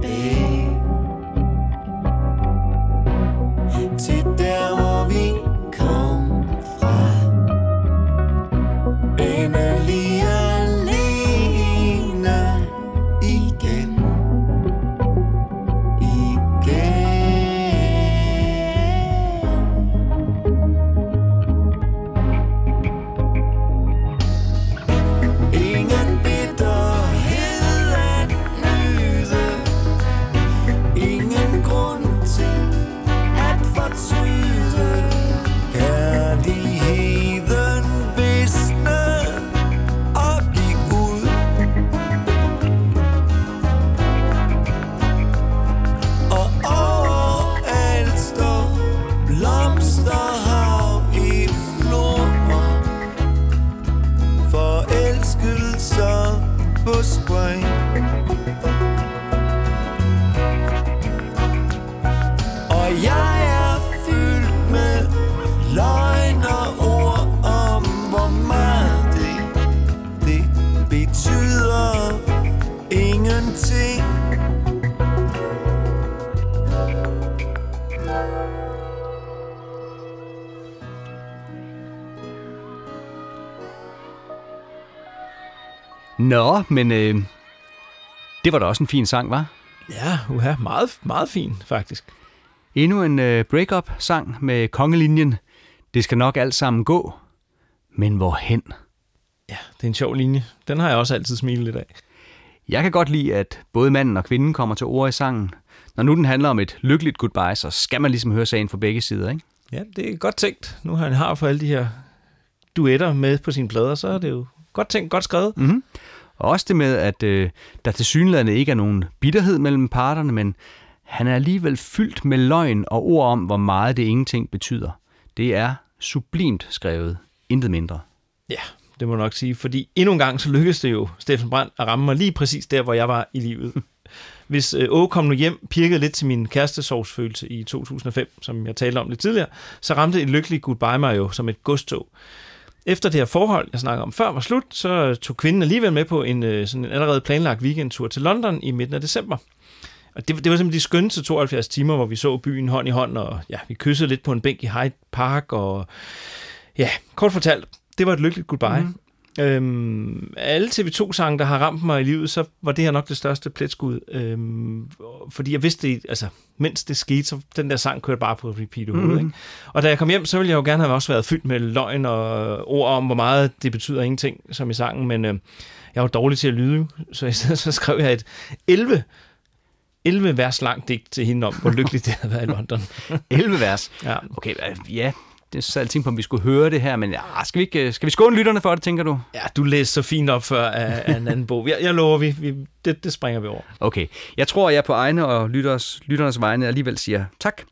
Nå, men øh, det var da også en fin sang, var? Ja, uha, meget, meget fin, faktisk. Endnu en øh, break-up-sang med kongelinjen. Det skal nok alt sammen gå. Men hvorhen? Ja, det er en sjov linje. Den har jeg også altid smilet lidt af. Jeg kan godt lide, at både manden og kvinden kommer til ord i sangen. Når nu den handler om et lykkeligt goodbye, så skal man ligesom høre sagen fra begge sider, ikke? Ja, det er godt tænkt. Nu har han har for alle de her duetter med på sine plader, så er det jo godt tænkt, godt skrevet. Mm-hmm. Og også det med, at øh, der til synligheden ikke er nogen bitterhed mellem parterne, men han er alligevel fyldt med løgn og ord om, hvor meget det ingenting betyder. Det er sublimt skrevet. Intet mindre. Ja, det må jeg nok sige, fordi endnu en gang så lykkedes det jo Steffen Brandt at ramme mig lige præcis der, hvor jeg var i livet. Hvis øh, Åge kom nu hjem, pirkede lidt til min kærestesorgsfølelse i 2005, som jeg talte om lidt tidligere, så ramte et lykkeligt goodbye mig jo som et godstog. Efter det her forhold, jeg snakker om før, var slut, så tog kvinden alligevel med på en, øh, sådan en allerede planlagt weekendtur til London i midten af december. Og det, det var simpelthen de skønneste 72 timer, hvor vi så byen hånd i hånd, og ja, vi kyssede lidt på en bænk i Hyde Park, og ja, kort fortalt, det var et lykkeligt goodbye. Mm. Øhm, alle TV2-sange, der har ramt mig i livet, så var det her nok det største pletskud. Øhm, fordi jeg vidste det, altså, mens det skete, så den der sang kørte bare på repeat i hovedet. Mhm. Ikke? Og da jeg kom hjem, så ville jeg jo gerne have også været fyldt med løgn og ord om, hvor meget det betyder ingenting, som i sangen, men øh, jeg var dårlig til at lyde, så i stedet så skrev jeg et 11 11 vers langt digt til hende om, hvor lykkeligt det havde været i London. 11 vers. Ja. Okay, ja, det er så jeg tænkte på, om vi skulle høre det her, men ja, skal, vi ikke, skal vi skåne lytterne for det, tænker du? Ja, du læste så fint op før af, af en anden bog. Jeg, jeg lover, vi, vi, det, det springer vi over. Okay, jeg tror, jeg på egne og lytters, lytternes vegne alligevel siger tak.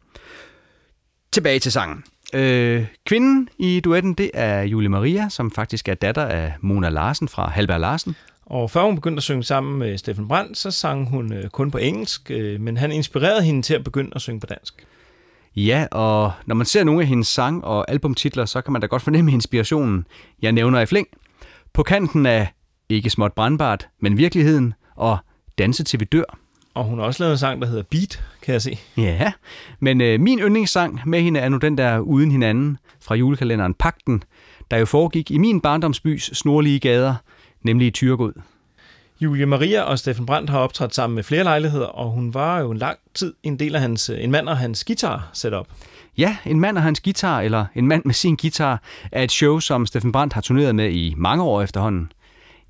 Tilbage til sangen. Øh, kvinden i duetten, det er Julie Maria, som faktisk er datter af Mona Larsen fra Halberg Larsen. Og før hun begyndte at synge sammen med Steffen Brandt, så sang hun øh, kun på engelsk, øh, men han inspirerede hende til at begynde at synge på dansk. Ja, og når man ser nogle af hendes sang- og albumtitler, så kan man da godt fornemme inspirationen. Jeg nævner i flæng. På kanten af Ikke småt brandbart, men virkeligheden, og Danse til vi dør. Og hun har også lavet en sang, der hedder Beat, kan jeg se. Ja, men øh, min yndlingssang med hende er nu den der Uden hinanden fra julekalenderen Pakten, der jo foregik i min barndomsbys snorlige gader, nemlig i Tyrgod. Julie Maria og Steffen Brandt har optrådt sammen med flere lejligheder, og hun var jo en lang tid en del af hans, øh, en mand og hans guitar setup. Ja, En mand og hans guitar, eller En mand med sin guitar, er et show, som Steffen Brandt har turneret med i mange år efterhånden.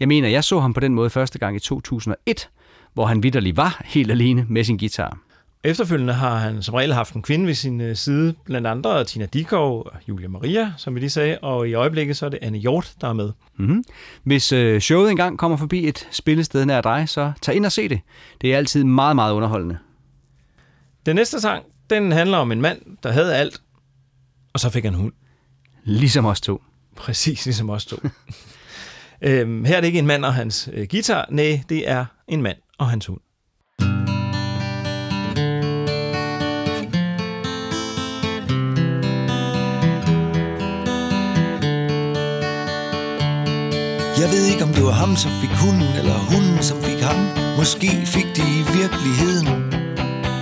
Jeg mener, jeg så ham på den måde første gang i 2001, hvor han vidderlig var helt alene med sin guitar. Efterfølgende har han som regel haft en kvinde ved sin øh, side, blandt andre Tina Dikov og Julia Maria, som vi lige sagde, og i øjeblikket så er det Anne Hjort, der er med. Mm-hmm. Hvis øh, showet engang kommer forbi et spillested nær dig, så tag ind og se det. Det er altid meget, meget underholdende. Den næste sang, den handler om en mand, der havde alt, og så fik han hund. Ligesom os to. Præcis ligesom os to. øhm, her er det ikke en mand og hans øh, guitar, nej, det er en mand og hans hund. Jeg ved ikke, om det var ham, som fik hunden, eller hunden, som fik ham. Måske fik de i virkeligheden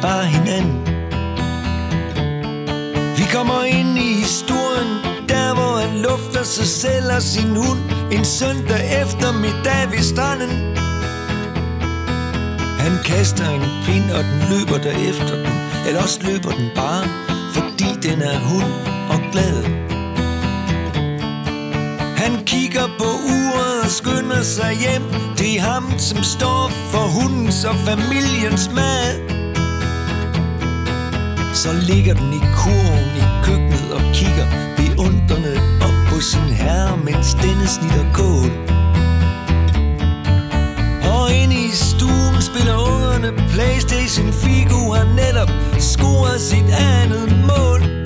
bare hinanden. Vi kommer ind i historien, der hvor han lufter sig selv og sin hund. En søndag eftermiddag ved stranden. Han kaster en pind, og den løber derefter den. Eller også løber den bare, fordi den er hund og glad. Han kigger på skynder sig hjem Det er ham, som står for hundens og familiens mad. Så ligger den i kurven i køkkenet og kigger beundrende op på sin herre Mens denne snitter kål. Og inde i stuen spiller ungerne Playstation Figo har netop scoret sit andet mål.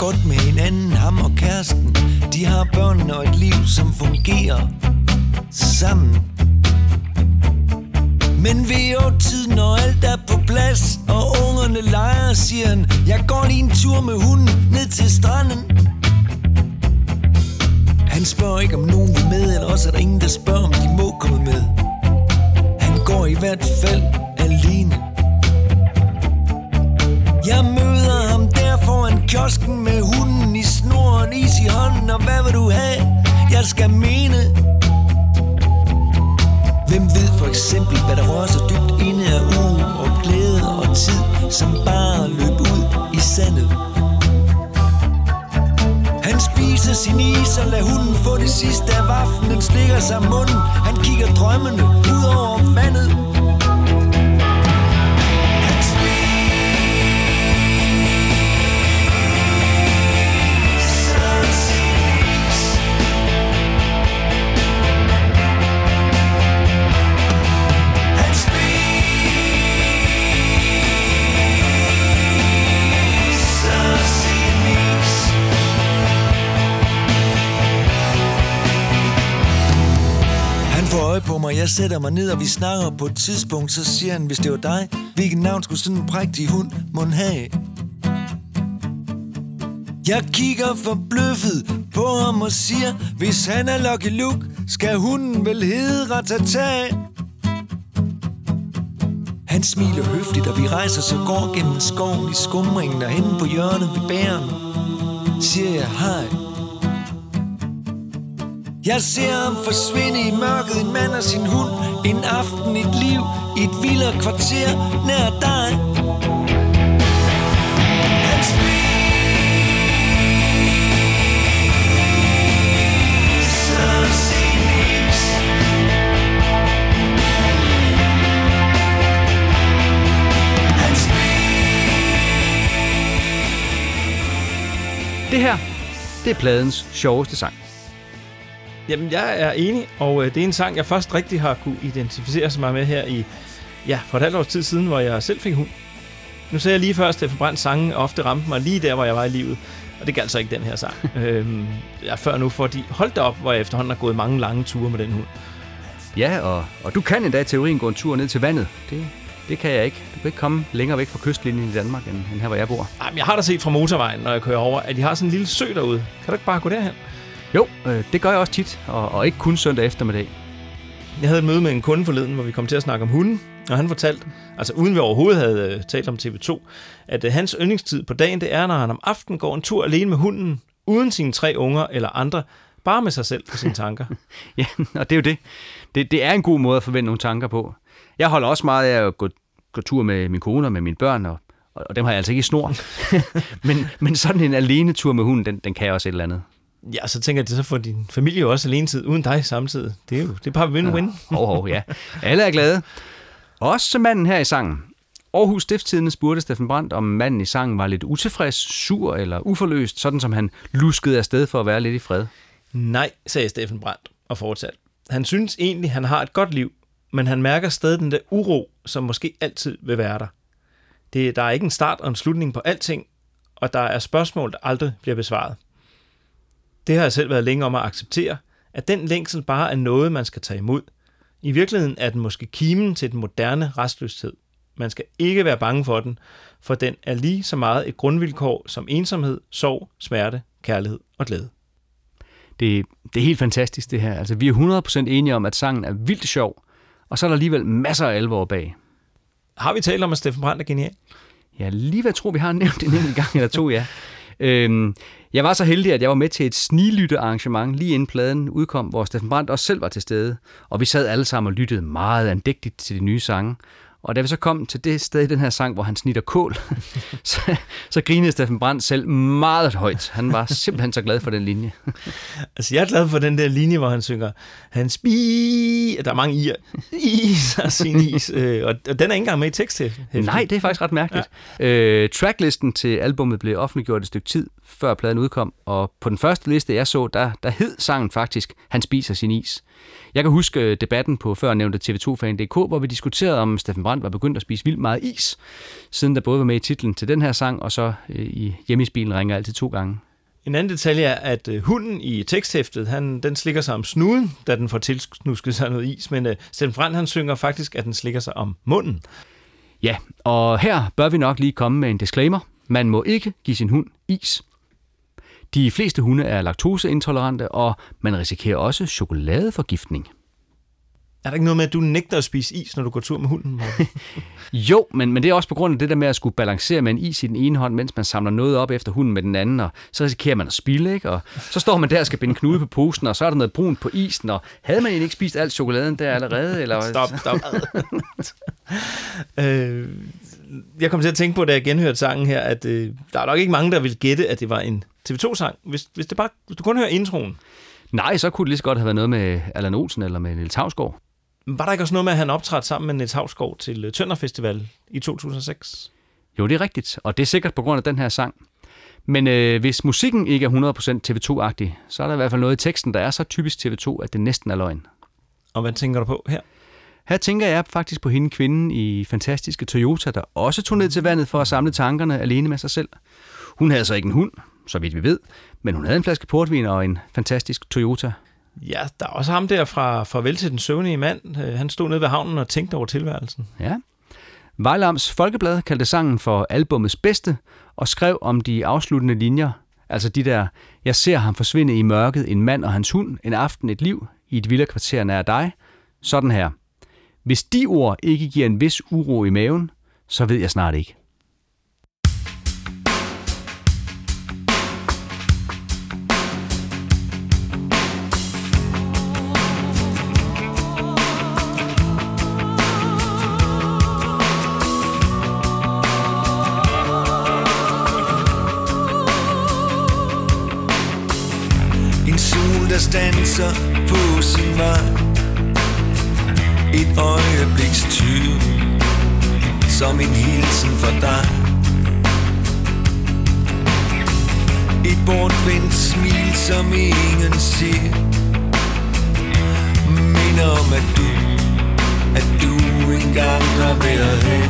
Godt med hinanden, ham og kæresten. De har børn og et liv, som fungerer sammen. Men ved årtid, når alt er på plads, og ungerne leger, siger han, jeg går lige en tur med hunden ned til stranden. Han spørger ikke, om nogen vil med, eller også er der ingen, der spørger, om de må komme med. Han går i hvert fald alene. Jeg møder kiosken med hunden i snoren, is i hånden, og hvad vil du have? Jeg skal mene. Hvem ved for eksempel, hvad der rører sig dybt inde af uge og glæde og tid, som bare løb ud i sandet. Han spiser sin is og lader hunden få det sidste af vaffen Den slikker sig munden. Han kigger drømmende ud over vandet. Sætter mig ned, og vi snakker på et tidspunkt, så siger han, hvis det var dig, hvilket navn skulle sådan en prægtig hund mon have? Jeg kigger forbløffet på ham og siger, hvis han er Lucky Luke, skal hunden vel hedde Ratata. Han smiler høfligt, og vi rejser så går gennem skoven i skumringen, og hen på hjørnet ved bæren. Siger jeg hej. Jeg ser ham forsvinde i mørket, en mand og sin hund. En aften, et liv, i et vildere kvarter nær dig. Han Det her, det er pladens sjoveste sang. Jamen, jeg er enig, og øh, det er en sang, jeg først rigtig har kunne identificere sig med her i, ja, for et halvt års tid siden, hvor jeg selv fik hund. Nu sagde jeg lige før, at Brandt sange ofte ramte mig lige der, hvor jeg var i livet. Og det galt så ikke den her sang. øhm, jeg før nu, fordi hold da op, hvor jeg efterhånden har gået mange lange ture med den hund. Ja, og, og du kan endda i teorien gå en tur ned til vandet. Det, det kan jeg ikke. Du kan ikke komme længere væk fra kystlinjen i Danmark, end, end her, hvor jeg bor. Ej, men jeg har da set fra motorvejen, når jeg kører over, at de har sådan en lille sø derude. Kan du ikke bare gå derhen? Jo, øh, det gør jeg også tit, og, og ikke kun søndag eftermiddag. Jeg havde et møde med en kunde forleden, hvor vi kom til at snakke om hunden, og han fortalte, altså uden vi overhovedet havde øh, talt om TV2, at øh, hans yndlingstid på dagen, det er, når han om aftenen går en tur alene med hunden, uden sine tre unger eller andre, bare med sig selv og sine tanker. Ja, og det er jo det. det. Det er en god måde at forvente nogle tanker på. Jeg holder også meget af at gå, gå tur med min kone og med mine børn, og, og dem har jeg altså ikke i snor. men, men sådan en alene tur med hunden, den, den kan jeg også et eller andet. Ja, så tænker jeg, at så får din familie jo også alene tid uden dig samtidig. Det er jo det er bare win-win. Hov, hov, ja. Alle er glade. Også manden her i sangen. Aarhus Stiftstidende spurgte Steffen Brandt, om manden i sangen var lidt utilfreds, sur eller uforløst, sådan som han luskede afsted for at være lidt i fred. Nej, sagde Steffen Brandt og fortsatte. Han synes egentlig, han har et godt liv, men han mærker stadig den der uro, som måske altid vil være der. Det, der er ikke en start og en slutning på alting, og der er spørgsmål, der aldrig bliver besvaret. Det har jeg selv været længe om at acceptere, at den længsel bare er noget, man skal tage imod. I virkeligheden er den måske kimen til den moderne restløshed. Man skal ikke være bange for den, for den er lige så meget et grundvilkår som ensomhed, sorg, smerte, kærlighed og glæde. Det, det er helt fantastisk, det her. Altså, vi er 100% enige om, at sangen er vildt sjov, og så er der alligevel masser af alvor bag. Har vi talt om, at Steffen Brandt er genial? Ja, lige hvad jeg tror, vi har nævnt en enkelt gang eller to, ja. Øhm, jeg var så heldig, at jeg var med til et snilytte arrangement lige inden pladen udkom, hvor Steffen Brandt også selv var til stede. Og vi sad alle sammen og lyttede meget andægtigt til de nye sange. Og da vi så kom til det sted i den her sang, hvor han snitter kål, så, så grinede Steffen Brandt selv meget højt. Han var simpelthen så glad for den linje. Altså, jeg er glad for den der linje, hvor han synger, han spi... Der er mange i'er. Is og sin is. Øh, og, og den er ikke engang med i tekst til. Nej, det er faktisk ret mærkeligt. Ja. Øh, tracklisten til albummet blev offentliggjort et stykke tid, før pladen udkom, og på den første liste, jeg så, der, der hed sangen faktisk, Han spiser sin is. Jeg kan huske debatten på før nævnte TV2-fan.dk, hvor vi diskuterede, om Steffen Brandt Brandt var begyndt at spise vildt meget is, siden der både var med i titlen til den her sang, og så øh, i hjemmesbilen ringer altid to gange. En anden detalje er, at øh, hunden i teksthæftet, han, den slikker sig om snuden, da den får tilsnusket sig noget is, men øh, Steffen Brandt, han synger faktisk, at den slikker sig om munden. Ja, og her bør vi nok lige komme med en disclaimer. Man må ikke give sin hund is. De fleste hunde er laktoseintolerante, og man risikerer også chokoladeforgiftning. Er der ikke noget med, at du nægter at spise is, når du går tur med hunden? Jo, men, men det er også på grund af det der med at skulle balancere med en is i den ene hånd, mens man samler noget op efter hunden med den anden, og så risikerer man at spille, ikke? Og så står man der og skal binde knude på posen, og så er der noget brunt på isen, og havde man egentlig ikke spist alt chokoladen der allerede? Eller? Stop, stop. øh, jeg kom til at tænke på, da jeg genhørte sangen her, at øh, der er nok ikke mange, der vil gætte, at det var en TV2-sang. Hvis, hvis, det bare, hvis du kun hører introen, Nej, så kunne det lige så godt have været noget med Allan Olsen eller med Niels Havsgaard. Var der ikke også noget med, at han optrådte sammen med Niels Havsgaard til øh, Tønder Festival i 2006? Jo, det er rigtigt, og det er sikkert på grund af den her sang. Men øh, hvis musikken ikke er 100% TV2-agtig, så er der i hvert fald noget i teksten, der er så typisk TV2, at det næsten er løgn. Og hvad tænker du på her? Her tænker jeg faktisk på hende kvinden i fantastiske Toyota, der også tog ned til vandet for at samle tankerne alene med sig selv. Hun havde så ikke en hund, så vidt vi ved, men hun havde en flaske portvin og en fantastisk Toyota. Ja, der er også ham der fra Farvel til den søvnige mand. Øh, han stod nede ved havnen og tænkte over tilværelsen. Ja. Vejlams Folkeblad kaldte sangen for albumets bedste og skrev om de afsluttende linjer, altså de der, jeg ser ham forsvinde i mørket, en mand og hans hund, en aften et liv, i et villakvarter nær dig. Sådan her. Hvis de ord ikke giver en vis uro i maven, så ved jeg snart ikke. Som ingen ser Minder om, at du At du engang har været her.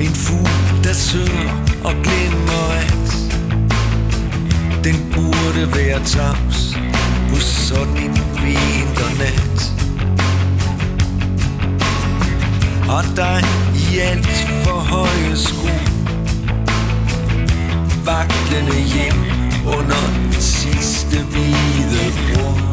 En fugl, der synger og glemmer at Den burde være tavs på sådan en vinternat Og dig i alt for høje sko. Vaklende hjem under den sidste hvide bror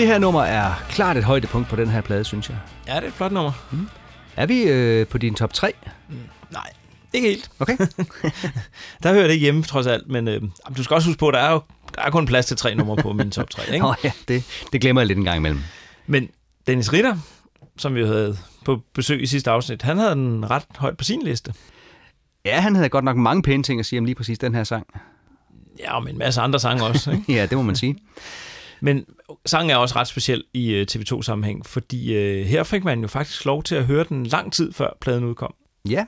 Det her nummer er klart et højdepunkt på den her plade, synes jeg. Ja, det er et flot nummer. Er vi øh, på din top 3? Nej, ikke helt. Okay. Der hører det hjemme, trods alt. Men øh, du skal også huske på, at der er jo der er kun plads til tre numre på min top 3. Ikke? Nå ja, det, det glemmer jeg lidt en gang imellem. Men Dennis Ritter, som vi havde på besøg i sidste afsnit, han havde den ret højt på sin liste. Ja, han havde godt nok mange pæne ting at sige om lige præcis den her sang. Ja, med en masse andre sange også. Ikke? Ja, det må man sige. Men sangen er også ret speciel i øh, TV2-sammenhæng, fordi øh, her fik man jo faktisk lov til at høre den lang tid før pladen udkom. Ja,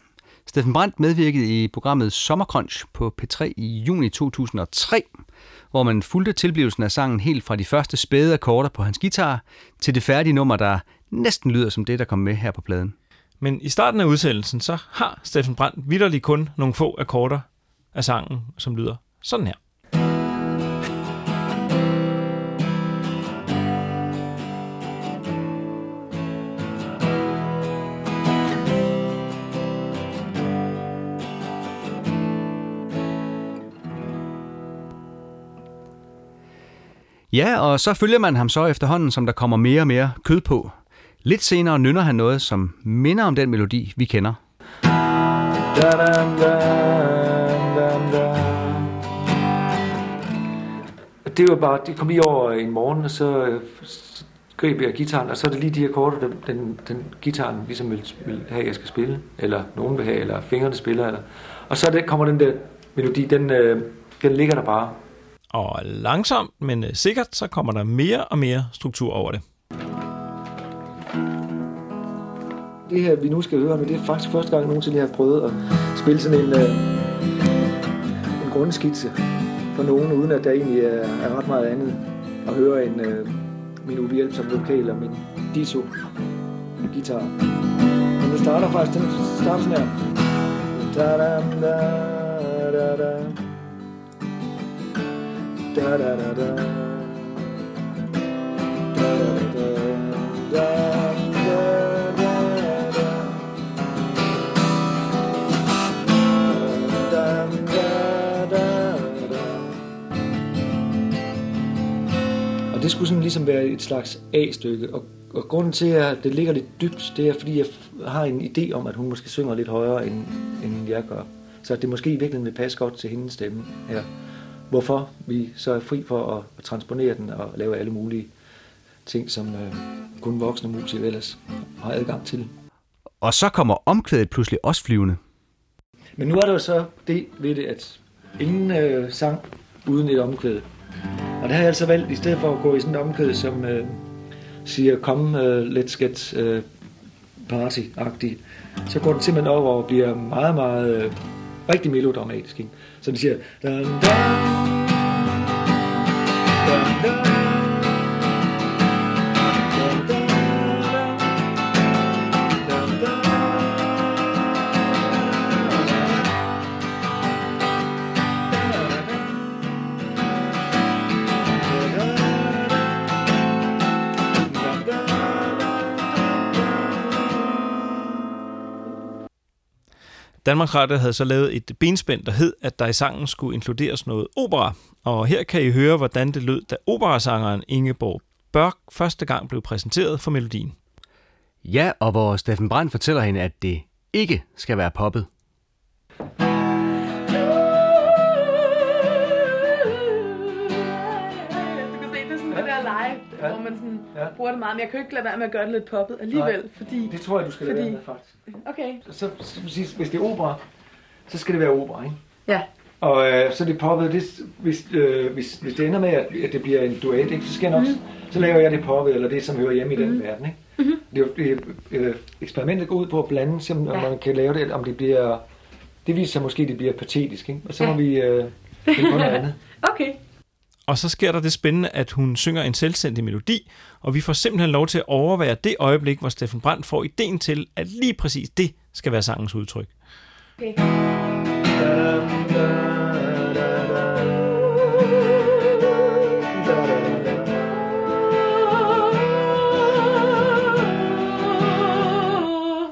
Steffen Brandt medvirkede i programmet Sommercrunch på P3 i juni 2003, hvor man fulgte tilblivelsen af sangen helt fra de første spæde akkorder på hans guitar til det færdige nummer, der næsten lyder som det, der kom med her på pladen. Men i starten af udsendelsen, så har Steffen Brandt vidderligt kun nogle få akkorder af sangen, som lyder sådan her. Ja, og så følger man ham så efterhånden, som der kommer mere og mere kød på. Lidt senere nynner han noget, som minder om den melodi, vi kender. Det var bare, det kom lige over en morgen, og så greb jeg gitaren, og så er det lige de akkorder, den, den, den gitaren ligesom vil, vil have, jeg skal spille, eller nogen vil have, eller fingrene spiller, eller, og så det, kommer den der melodi, den, øh, den ligger der bare. Og langsomt, men øh, sikkert, så kommer der mere og mere struktur over det. Det her, vi nu skal høre nu, det er faktisk første gang nogensinde, jeg har prøvet at spille sådan en, øh, en grundskitse for nogen, uden at der egentlig er, er ret meget andet at høre end øh, min ubehjælpsomme lokal og min diso guitar. Men det starter faktisk, den starter sådan her. Da da, da, da. Da, da, da, da. Da, da, da, da. Da, da, Og det skulle sådan ligesom være et slags A-stykke. Og, og grunden til, at det ligger lidt dybt, det er, fordi jeg har en idé om, at hun måske synger lidt højere, end, end jeg gør. Så at det måske i virkeligheden vil passe godt til hendes stemme her. Hvorfor vi så er fri for at, at transponere den og lave alle mulige ting, som øh, kun voksne musikere ellers har adgang til. Og så kommer omkvædet pludselig også flyvende. Men nu er der jo så det ved det, at ingen øh, sang uden et omkvæd. Og der har jeg altså valgt, i stedet for at gå i sådan et omkvæd, som øh, siger, kom, øh, let's get øh, party-agtigt, så går den simpelthen over og bliver meget, meget øh, rigtig melodramatisk. Ikke? Sådan siger... Dun, dun, dun, dun. Danmarks Radio havde så lavet et benspænd, der hed, at der i sangen skulle inkluderes noget opera. Og her kan I høre, hvordan det lød, da operasangeren Ingeborg Børk første gang blev præsenteret for melodien. Ja, og hvor Steffen Brandt fortæller hende, at det ikke skal være poppet. Ja. hvor man sådan Ja. bruger det meget, men jeg kan jo ikke lade være med at gøre det lidt poppet alligevel, Nej. fordi... Det tror jeg, du skal lade fordi... være med, faktisk. Okay. Så, så, så, hvis det er opera, så skal det være opera, ikke? Ja. Og øh, så er det poppet, det, hvis, øh, hvis, hvis det ender med, at, at det bliver en duet, ikke, så skal jeg nok, mm. så laver jeg det poppet, eller det, som hører hjemme i den Mhm. verden. Ikke? Mm-hmm. Det, er jo- det, øh, eksperimentet går ud på at blande, om Ja. man kan lave det, om det bliver, det viser sig måske, at det bliver patetisk, ikke? og så må Ja. vi øh, finde på noget andet. Okay. Og så sker der det spændende, at hun synger en selvstændig melodi, og vi får simpelthen lov til at overvære det øjeblik, hvor Steffen Brandt får ideen til, at lige præcis det skal være sangens udtryk. okay.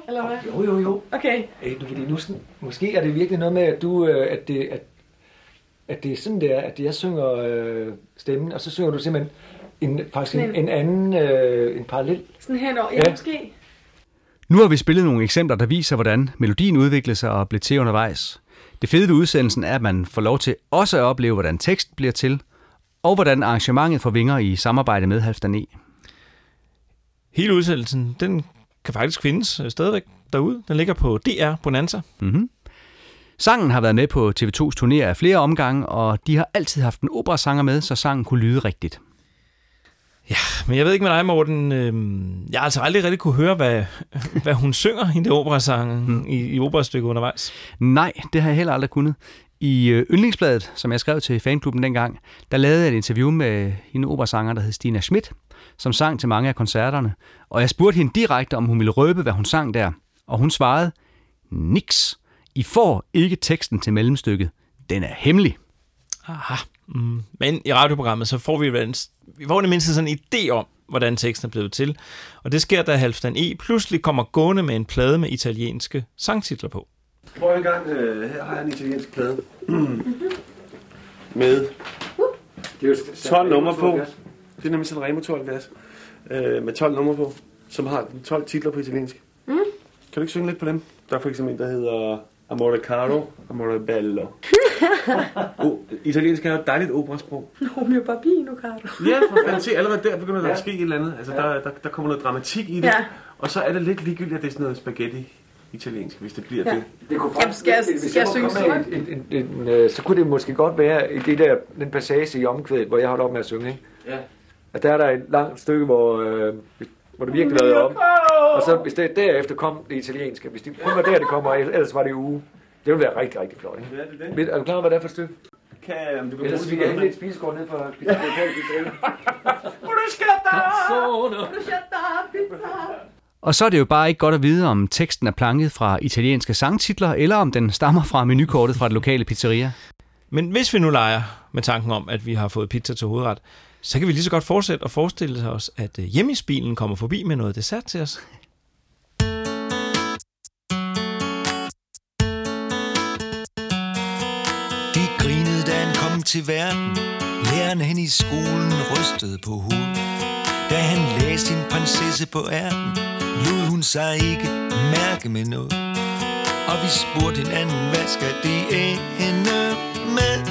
Eller hvad? Jo, jo, jo. Okay. Øh, du, fordi nu, sådan- måske er det virkelig noget med, at du, øh, at det, at, at det er sådan der, at jeg synger øh, stemmen, og så synger du simpelthen en, faktisk en, en- en anden, øh, en parallel. Sådan henover. Ja, Ja. måske. Nu har vi spillet nogle eksempler, der viser, hvordan melodien udvikler sig og bliver til undervejs. Det fede ved udsendelsen er, at man får lov til også at opleve, hvordan teksten bliver til, og hvordan arrangementet får vinger i samarbejde med Halvdan E. Hele udsendelsen, den kan faktisk findes øh, stadigvæk derude. Den ligger på DR Bonanza. Mm-hmm. Sangen har været med på TV2's turnéer af flere omgange, og de har altid haft en operasanger med, så sangen kunne lyde rigtigt. Men jeg ved ikke med dig, Morten. Øh, jeg har altså aldrig rigtig kunne høre, hvad, hvad hun synger i det operasang mm. i, i operastykket undervejs. Nej, det har jeg heller aldrig kunnet. I øh, Yndlingsbladet, som jeg skrev til fanklubben dengang, der lavede jeg et interview med en operasanger, der hed Stina Schmidt, som sang til mange af koncerterne. Og jeg spurgte hende direkte, om hun ville røbe, hvad hun sang der. Og hun svarede, niks. I får ikke teksten til mellemstykket. Den er hemmelig. Aha. Mm. Men i radioprogrammet, så får vi, vi får i det mindste sådan en idé om, hvordan teksten er blevet til. Og det sker, da Halvdan E. pludselig kommer gående med en plade med italienske sangtitler på. Prøv en gang. Øh, her har jeg en italiensk plade. Med 12 numre på. Det er nemlig Sanremo 72. Øh, med 12 numre på, som har 12 titler på italiensk. Mm. Kan du ikke synge lidt på dem? Der er for eksempel en, der hedder Amore Caro, Amore Bello. oh, italiensk er jo et dejligt operasprog. Romeo Barbino, Carlo. Ja, for fanden se, allerede der begynder der at ske et eller andet. Altså, der, der, der kommer noget dramatik i det. Ja. Og så er det lidt ligegyldigt, at det er sådan noget spaghetti italiensk, hvis det bliver Ja. det. Det kunne Jamen, skal jeg- hvis skal jeg må synge en, en, en, en, øh, så kunne det måske godt være i det der, den passage i omkvædet, hvor jeg holdt op med at synge. Ikke? Ja. At der er der et langt stykke, hvor, øh, hvor det virkelig lavede om. Og så hvis det derefter kom det italienske, hvis det kun var der, det kommer, ellers var det uge. Det ville være rigtig, rigtig flot. Ikke? Ja, det er det. Er du klar over, hvad det er for et stykke? Kan, um, du kan Ellers kan til hente et spisegård ned for lokale pizzeria. Og så er det jo bare ikke godt at vide, om teksten er planket fra italienske sangtitler, eller om den stammer fra menukortet fra det lokale pizzeria. Men hvis vi nu leger med tanken om, at vi har fået pizza til hovedret, så kan vi lige så godt fortsætte og forestille os, at øh, hjemmesbilen kommer forbi med noget dessert til os. De grinede, da han kom til verden. Læreren hen i skolen rystede på hovedet. Da han lagde sin prinsesse på ærten, lod hun sig ikke mærke med noget. Og vi spurgte hinanden, hvad skal det ende med?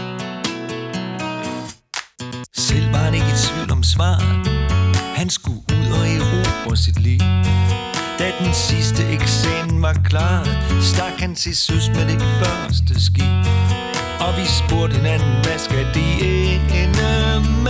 Selv var han ikke i tvivl om svaret. Han skulle ud og erobre sit liv. Da den sidste eksamen var klar, stak han til søs med det første skib. Og vi spurgte hinanden, hvad skal de ende med?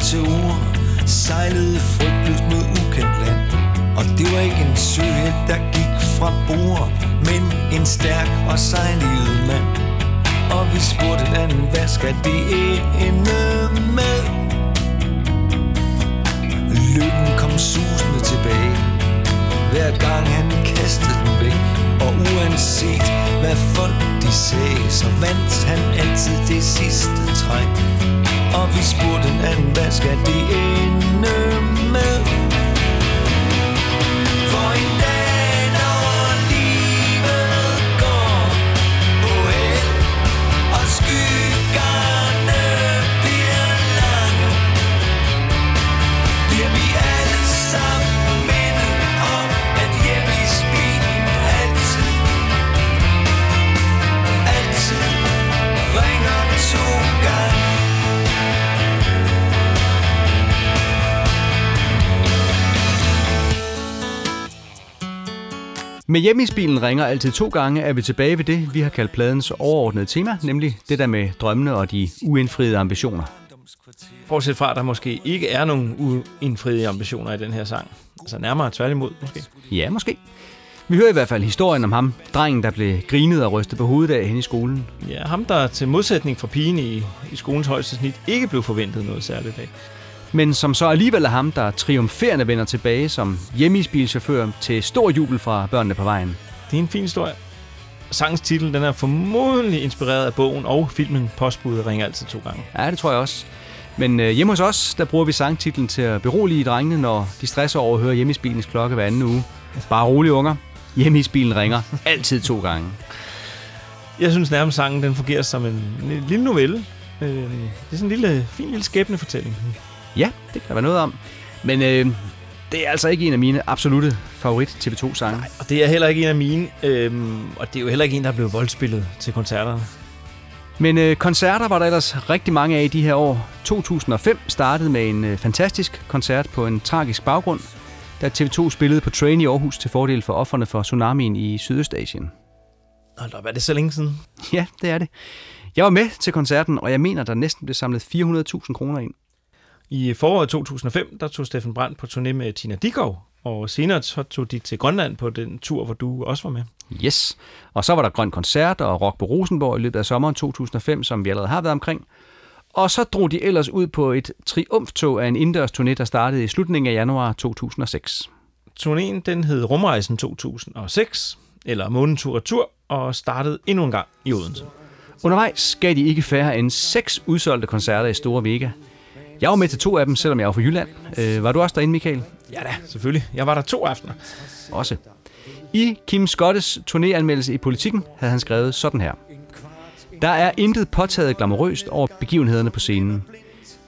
Til ord Sejlede frygtløst mod ukendt land. Og det var ikke en søhelt, der gik fra bord Men en stærk og sejlivet mand. Og vi spurgte hinanden, hvad skal det ende med? Lykken kom susende tilbage. Hver gang han kastede den væk Og uanset hvad folk de sagde Så vandt han altid det sidste træk. Og vi spurgte hinanden, hvad skal det ende med? Med hjemmeisbilen ringer altid to gange, er vi tilbage ved det, vi har kaldt pladens overordnede tema, nemlig det der med drømmene og de uindfriede ambitioner. Bortset fra, at der måske ikke er nogen uindfriede ambitioner i den her sang. Altså nærmere tværtimod, måske. Ja, måske. Vi hører i hvert fald historien om ham, drengen, der blev grinet og rystet på hovedet af hen i skolen. Ja, ham der til modsætning fra pigen i, i skolens højeste snit ikke blev forventet noget særligt af. Men som så alligevel er ham, der triumferende vender tilbage som hjemmeisbilchauffør til stor jubel fra børnene på vejen. Det er en fin historie. Sangens titel den er formodentlig inspireret af bogen og filmen Postbuddet ringer altid to gange. Ja, det tror jeg også. Men øh, hjemme hos os, der bruger vi sangtitlen til at berolige drengene, når de stresser over at høre hjemmeisbilens klokke hver anden uge. Bare rolig, unger. Hjemmeisbilen ringer altid to gange. Jeg synes nærmest sangen den fungerer som en, en lille novelle. Øh, det er sådan en lille, fin lille skæbnefortælling. Ja, det kan der være noget om. Men øh, det er altså ikke en af mine absolute favorit TV2-sange. Og det er heller ikke en af mine, øhm, og det er jo heller ikke en, der er blevet voldspillet til koncerterne. Men øh, koncerter var der ellers rigtig mange af i de her år. 2005 startede med en øh, fantastisk koncert på en tragisk baggrund, da TV2 spillede på Train i Aarhus til fordel for offerne for tsunamien i Sydøstasien. Hold op, er det så længe siden? Ja, det er det. Jeg var med til koncerten, og jeg mener, der næsten blev samlet 400.000 kroner ind. I foråret 2005, der tog Steffen Brandt på turné med Tina Dikov, og senere så tog de til Grønland på den tur, hvor du også var med. Yes. Og så var der Grøn Koncert og Rock på Rosenborg i løbet af sommeren 2005, som vi allerede har været omkring. Og så drog de ellers ud på et triumftog af en indendørs turné, der startede i slutningen af januar 2006. Turnéen den hed Rumrejsen 2006, eller Månen tur og tur, og startede endnu en gang i Odense. Undervejs gav de ikke færre end seks udsolgte koncerter i Store Vega. Jeg var med til to af dem, selvom jeg var fra Jylland. Øh, var du også derinde, Michael? Ja da, selvfølgelig. Jeg var der to aftener. Også. I Kim Skottes turnéanmeldelse i Politiken havde han skrevet sådan her. Der er intet påtaget glamourøst over begivenhederne på scenen.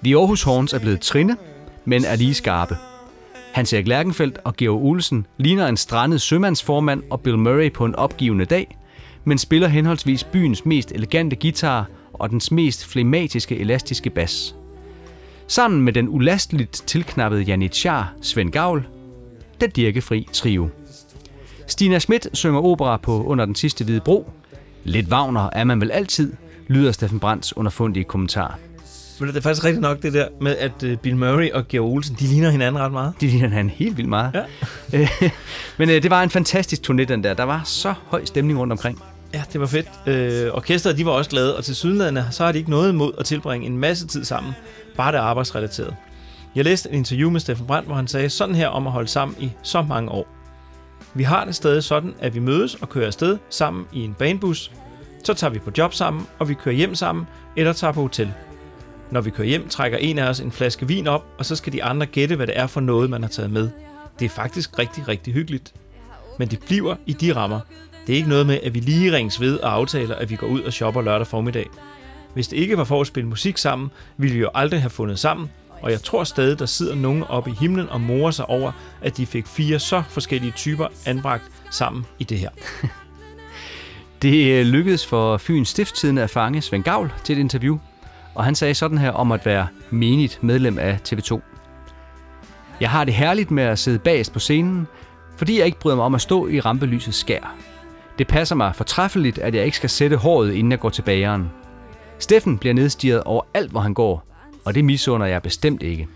The Aarhus Horns er blevet trinde, men er lige skarpe. Hans Erik Lærkenfeldt og Georg Olsen ligner en strandet sømandsformand og Bill Murray på en opgivende dag, men spiller henholdsvis byens mest elegante guitar og dens mest flematiske elastiske bas. Sammen med den ulasteligt tilknappede Janit Char, Svend Gavl, den dirkefri trio. Stina Schmidt synger opera på Under den sidste hvide bro. Lidt Wagner er man vel altid, lyder Steffen Brands underfundige kommentar. Men det er faktisk rigtigt nok det der med, at øh, Bill Murray og Georg Olsen, de ligner hinanden ret meget. De ligner han helt vildt meget. Ja. Men øh, det var en fantastisk turné, den der. Der var så høj stemning rundt omkring. Ja, det var fedt. Øh, orkestret, de var også glade, og til sydenlandene, så har de ikke noget imod at tilbringe en masse tid sammen. Bare det arbejdsrelateret. Jeg læste et interview med Steffen Brandt, hvor han sagde sådan her om at holde sammen i så mange år. Vi har det stadig sådan, at vi mødes og kører afsted sammen i en banebus. Så tager vi på job sammen, og vi kører hjem sammen, eller tager på hotel. Når vi kører hjem, trækker en af os en flaske vin op, og så skal de andre gætte, hvad det er for noget, man har taget med. Det er faktisk rigtig, rigtig hyggeligt. Men det bliver i de rammer. Det er ikke noget med, at vi lige rings ved og aftaler, at vi går ud og shopper lørdag formiddag. Hvis det ikke var for at spille musik sammen, ville vi jo aldrig have fundet sammen, og jeg tror stadig, der sidder nogen oppe i himlen og morer sig over, at de fik fire så forskellige typer anbragt sammen i det her. Det øh, lykkedes for Fyns Stiftstidende at fange Svend Gavl til et interview, og han sagde sådan her om at være menigt medlem af TV2. Jeg har det herligt med at sidde bagest på scenen, fordi jeg ikke bryder mig om at stå i rampelysets skær. Det passer mig fortræffeligt, at jeg ikke skal sætte håret, inden jeg går til bageren. Steffen bliver nedstiget over alt, hvor han går, og det misunder jeg bestemt ikke.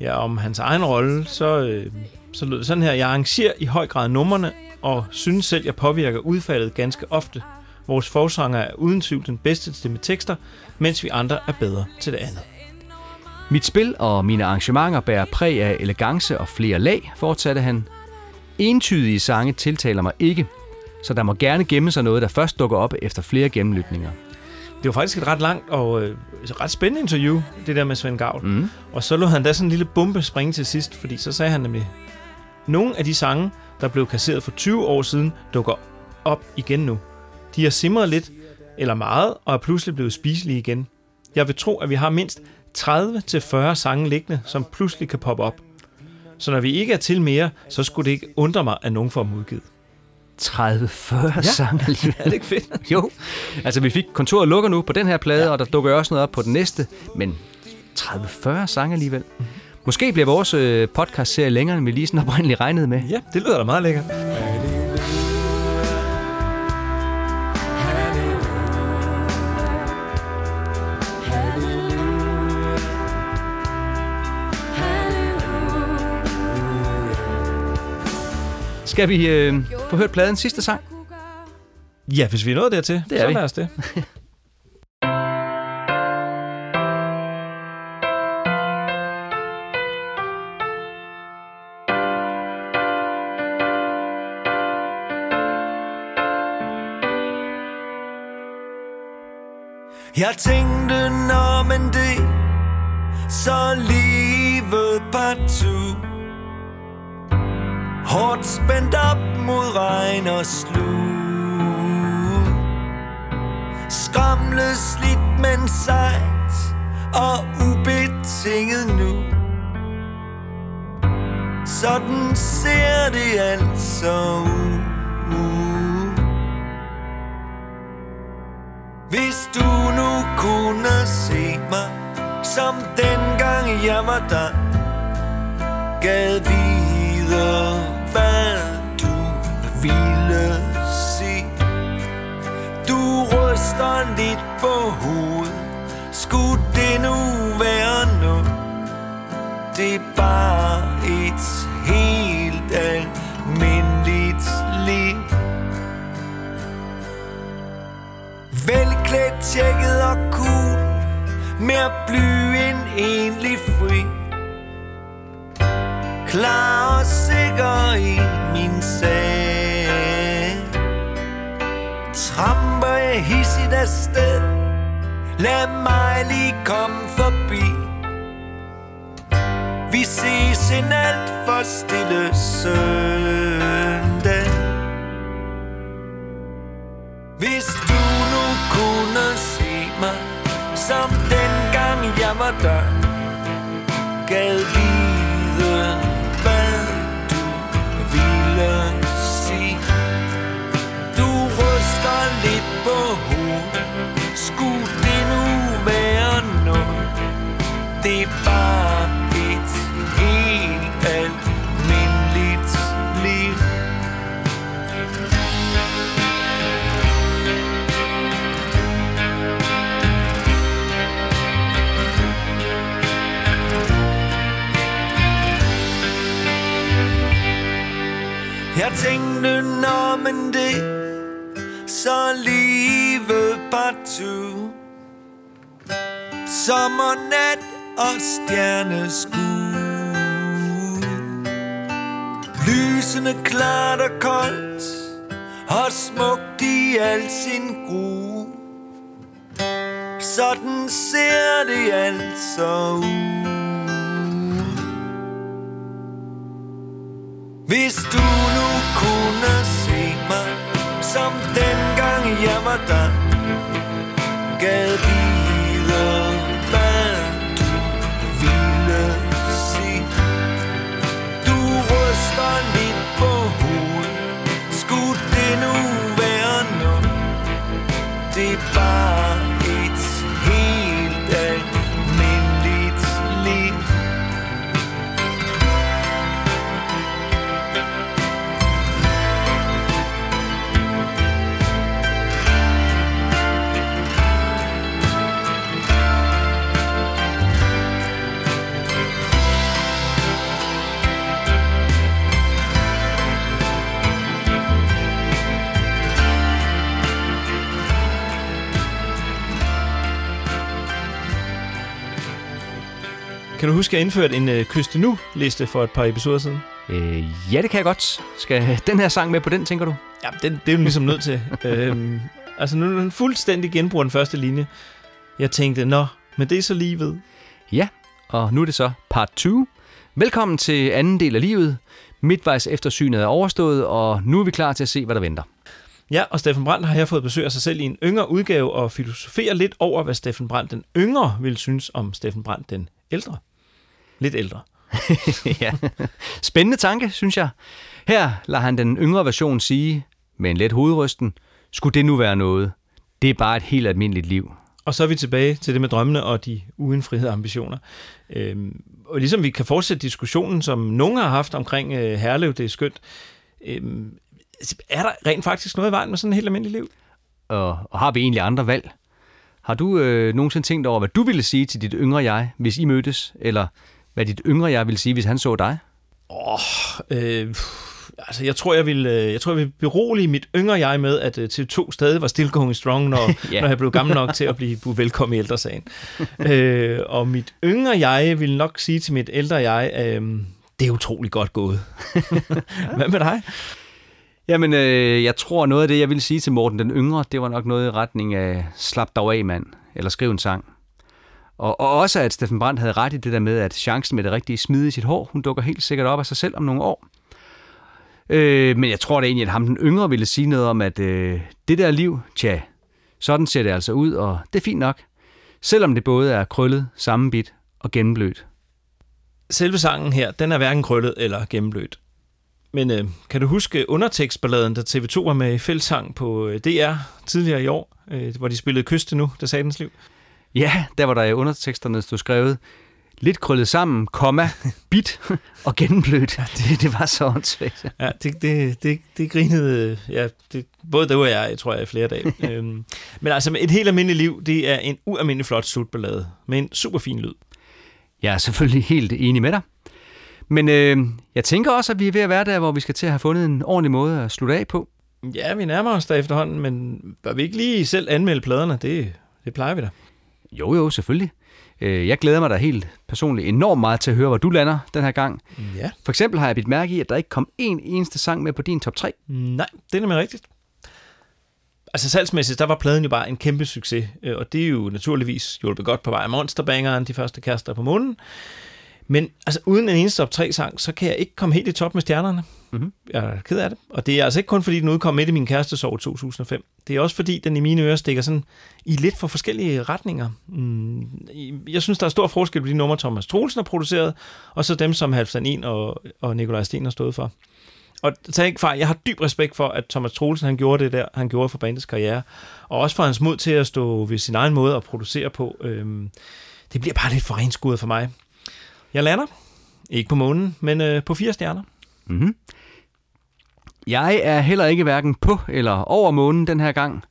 Ja, om hans egen rolle, så, øh, så lød det sådan her. Jeg arrangerer i høj grad numrene, og synes selv, jeg påvirker udfaldet ganske ofte. Vores forsanger er uden tvivl den bedste til det med tekster, mens vi andre er bedre til det andet. Mit spil og mine arrangementer bærer præg af elegance og flere lag, fortsatte han. Entydige sange tiltaler mig ikke, så der må gerne gemme sig noget, der først dukker op efter flere gennemlytninger. Det var faktisk et ret langt og øh, ret spændende interview, det der med Svend Gavl. Mm. Og så lå han da sådan en lille bombe springe til sidst, fordi så sagde han nemlig, nogle af de sange, der blev kasseret for 20 år siden, dukker op igen nu. De har simret lidt, eller meget, og er pludselig blevet spiselige igen. Jeg vil tro, at vi har mindst 30-40 sange liggende, som pludselig kan poppe op. Så når vi ikke er til mere, så skulle det ikke undre mig, at nogen får dem udgivet. 30-40 ja. sange alligevel. Er det ikke fedt? Jo. Altså, vi fik kontoret lukker nu på den her plade, ja. og der dukker også noget op på den næste. Men 30-40 sange alligevel. Mm-hmm. Måske bliver vores øh, podcast-serie længere, end vi lige sådan oprindeligt regnede med. Ja, det lyder da meget lækkert. Skal vi øh, få hørt pladens sidste sang? Ja, hvis vi er nået dertil, Det er så vi. lad os det. Jeg tænkte, når men det Så livet partout Hårdt spændt op mod regn og slug Skramle slidt, men sejt Og ubetinget nu. Sådan ser det altså ud. Hvis du nu kunne se mig Som dengang jeg var der Gad videre hvad du ville se. Du ryster lidt på hovedet. Skulle det nu være noget Det er bare et helt almindeligt liv. Velklædt, tjekket og cool. Mere bly end egentlig fri. Klar og sikker i min sag Tramper jeg hissigt afsted Lad mig lige komme forbi. Vi ses en alt for stille søndag Så livet partout Sommernat og stjerneskud. Lysende klart og koldt Og smukt i al sin gru. Sådan ser det altså ud. Hvis du nu kunne se mig Som den jeg var der Kan du huske, at jeg indførte en øh, Kyste Nu-liste for et par episoder siden? Øh, ja, det kan jeg godt. Skal den her sang med på den, tænker du? Ja, den, det er jo ligesom nødt til. øhm, altså, nu er den fuldstændig genbruger den første linje. Jeg tænkte, nå, men det er så lige ved. Ja, og nu er det så part 2. Velkommen til anden del af livet. Midtvejs eftersynet er overstået, og nu er vi klar til at se, hvad der venter. Ja, og Steffen Brandt har her fået besøg af sig selv i en yngre udgave og filosoferer lidt over, hvad Steffen Brandt den yngre vil synes om Steffen Brandt den ældre. Lidt ældre. ja. Spændende tanke, synes jeg. Her lader han den yngre version sige, med en let hovedrysten, skulle det nu være noget? Det er bare et helt almindeligt liv. Og så er vi tilbage til det med drømmene og de uindfriede ambitioner. Øhm, og ligesom vi kan fortsætte diskussionen, som nogen har haft omkring øh, Herlev, det er skønt. Øhm, er der rent faktisk noget i vejen med sådan et helt almindeligt liv? Og, og har vi egentlig andre valg? Har du øh, nogensinde tænkt over, hvad du ville sige til dit yngre jeg, hvis I mødtes? Eller hvad dit yngre jeg ville sige, hvis han så dig? Åh, øh, altså, jeg tror, jeg vil, øh, jeg tror, jeg vil berolige mit yngre jeg med, at øh, TV2 stadig var still going strong, når, Ja. når jeg blev gammel nok til at blive velkommen i ældresagen. øh, og mit yngre jeg vil nok sige til mit ældre jeg, øh, det er utrolig godt gået. Hvad med dig? Jamen, øh, jeg tror noget af det, jeg ville sige til Morten den Yngre, det var nok noget i retning af slap dig af, mand, eller skriv en sang. Og, og også, at Steffen Brandt havde ret i det der med, at chancen med det rigtige smide i sit hår, hun dukker helt sikkert op af sig selv om nogle år. Øh, men jeg tror da egentlig, at ham den yngre ville sige noget om, at øh, det der liv, tja, sådan ser det altså ud, og det er fint nok. Selvom det både er krøllet, sammenbit og gennemblødt. Selve sangen her, den er hverken krøllet eller gennemblødt. Men øh, kan du huske undertekstballaden, der TV2 var med i fællesang på øh, DR tidligere i år, øh, hvor de spillede Kyste nu, der sagde dens liv? Ja, der var der i underteksterne stod skrevet, lidt krøllet sammen, komma, bit og gennemblødt. Det, det var så åndssvagt. Ja, det, det, det, det grinede, ja, det, både det og jeg, jeg tror jeg, i flere dage. øhm, men altså, et helt almindeligt liv, det er en ualmindelig flot slutballade, med en super fin lyd. Jeg er selvfølgelig helt enig med dig. Men øh, jeg tænker også, at vi er ved at være der, hvor vi skal til at have fundet en ordentlig måde at slutte af på. Ja, vi nærmer os der efterhånden, men bør vi ikke lige selv anmelde pladerne? Det, det plejer vi da. Jo, jo, selvfølgelig. Øh, Jeg glæder mig da helt personligt enormt meget til at høre, hvor du lander den her gang. Ja. For eksempel har jeg bidt mærke i, at der ikke kom en eneste sang med på din top 3. Nej, det er nemlig rigtigt. Altså salgsmæssigt, der var pladen jo bare en kæmpe succes, øh, og det er jo naturligvis hjulpet godt på vej af Monsterbangeren, de første kaster på månen. Men altså uden en eneste top 3 sang, så kan jeg ikke komme helt i top med stjernerne. Mhm. Jeg er ked af det. Og det er altså ikke kun fordi, den udkom midt i min kærestesår i 2005. Det er også fordi, den i mine ører stikker sådan i lidt for forskellige retninger. Mm, Jeg synes, der er stor forskel på de numre, Thomas Troelsen har produceret, og så dem, som Halvdan En og, og Nikolaj Sten har stået for. Og tag ikke fejl, jeg har dyb respekt for, at Thomas Troelsen han gjorde det der, han gjorde for bandets karriere. Og også for hans mod til at stå ved sin egen måde at producere på. Øhm, det bliver bare lidt for renskuret for mig. Jeg lander, ikke på månen, men øh, på fire stjerner. Mm-hmm. Jeg er heller ikke hverken på eller over månen den her gang.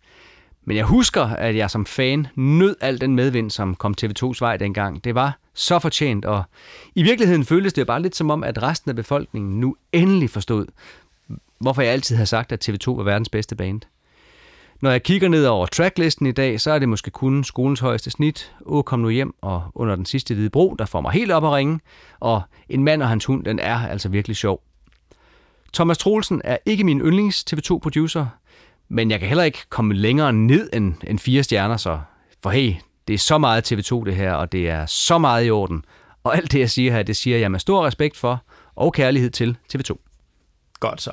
Men jeg husker, at jeg som fan nød al den medvind, som kom TV2's vej dengang. Det var så fortjent, og i virkeligheden føltes det bare lidt som om, at resten af befolkningen nu endelig forstod, hvorfor jeg altid har sagt, at TV2 var verdens bedste band. Når jeg kigger ned over tracklisten i dag, så er det måske kun skolens højeste snit, Å kom nu hjem, og under den sidste hvide bro, der får mig helt op at ringe, og En mand og hans hund, den er altså virkelig sjov. Thomas Troelsen er ikke min yndlings TV2-producer, men jeg kan heller ikke komme længere ned end, end fire stjerner, så for hey, det er så meget TV2 det her, og det er så meget i orden. Og alt det, jeg siger her, det siger jeg med stor respekt for og kærlighed til TV2. Godt så.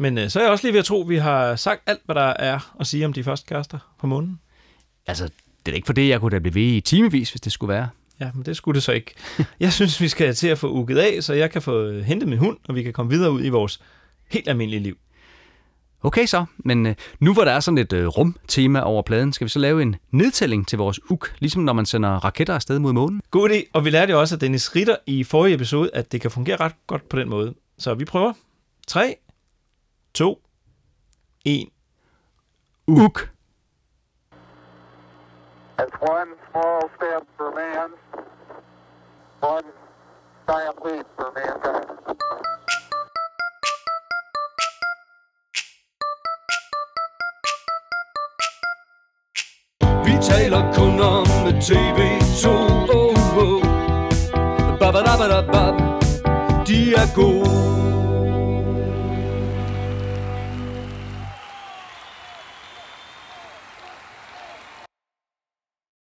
Men øh, så er jeg også lige ved at tro, at vi har sagt alt, hvad der er at sige om de første kærester på månen. Altså, det er ikke for det, jeg kunne da blive ved i timevis, hvis det skulle være. Ja, men det skulle det så ikke. Jeg synes, vi skal til at få uget af, så jeg kan få øh, hentet min hund, og vi kan komme videre ud i vores helt almindelige liv. Okay så, men øh, nu hvor der er sådan et øh, rumtema over pladen, skal vi så lave en nedtælling til vores uk, ligesom når man sender raketter afsted mod månen? God idé, og vi lærte jo også af Dennis Ritter i forrige episode, at det kan fungere ret godt på den måde. Så vi prøver. 3, 2, 1. Uk. It's one small step for man, one giant leap for mankind. Vi taler kun om TV2 oh, oh. Babadabadabab. De er gode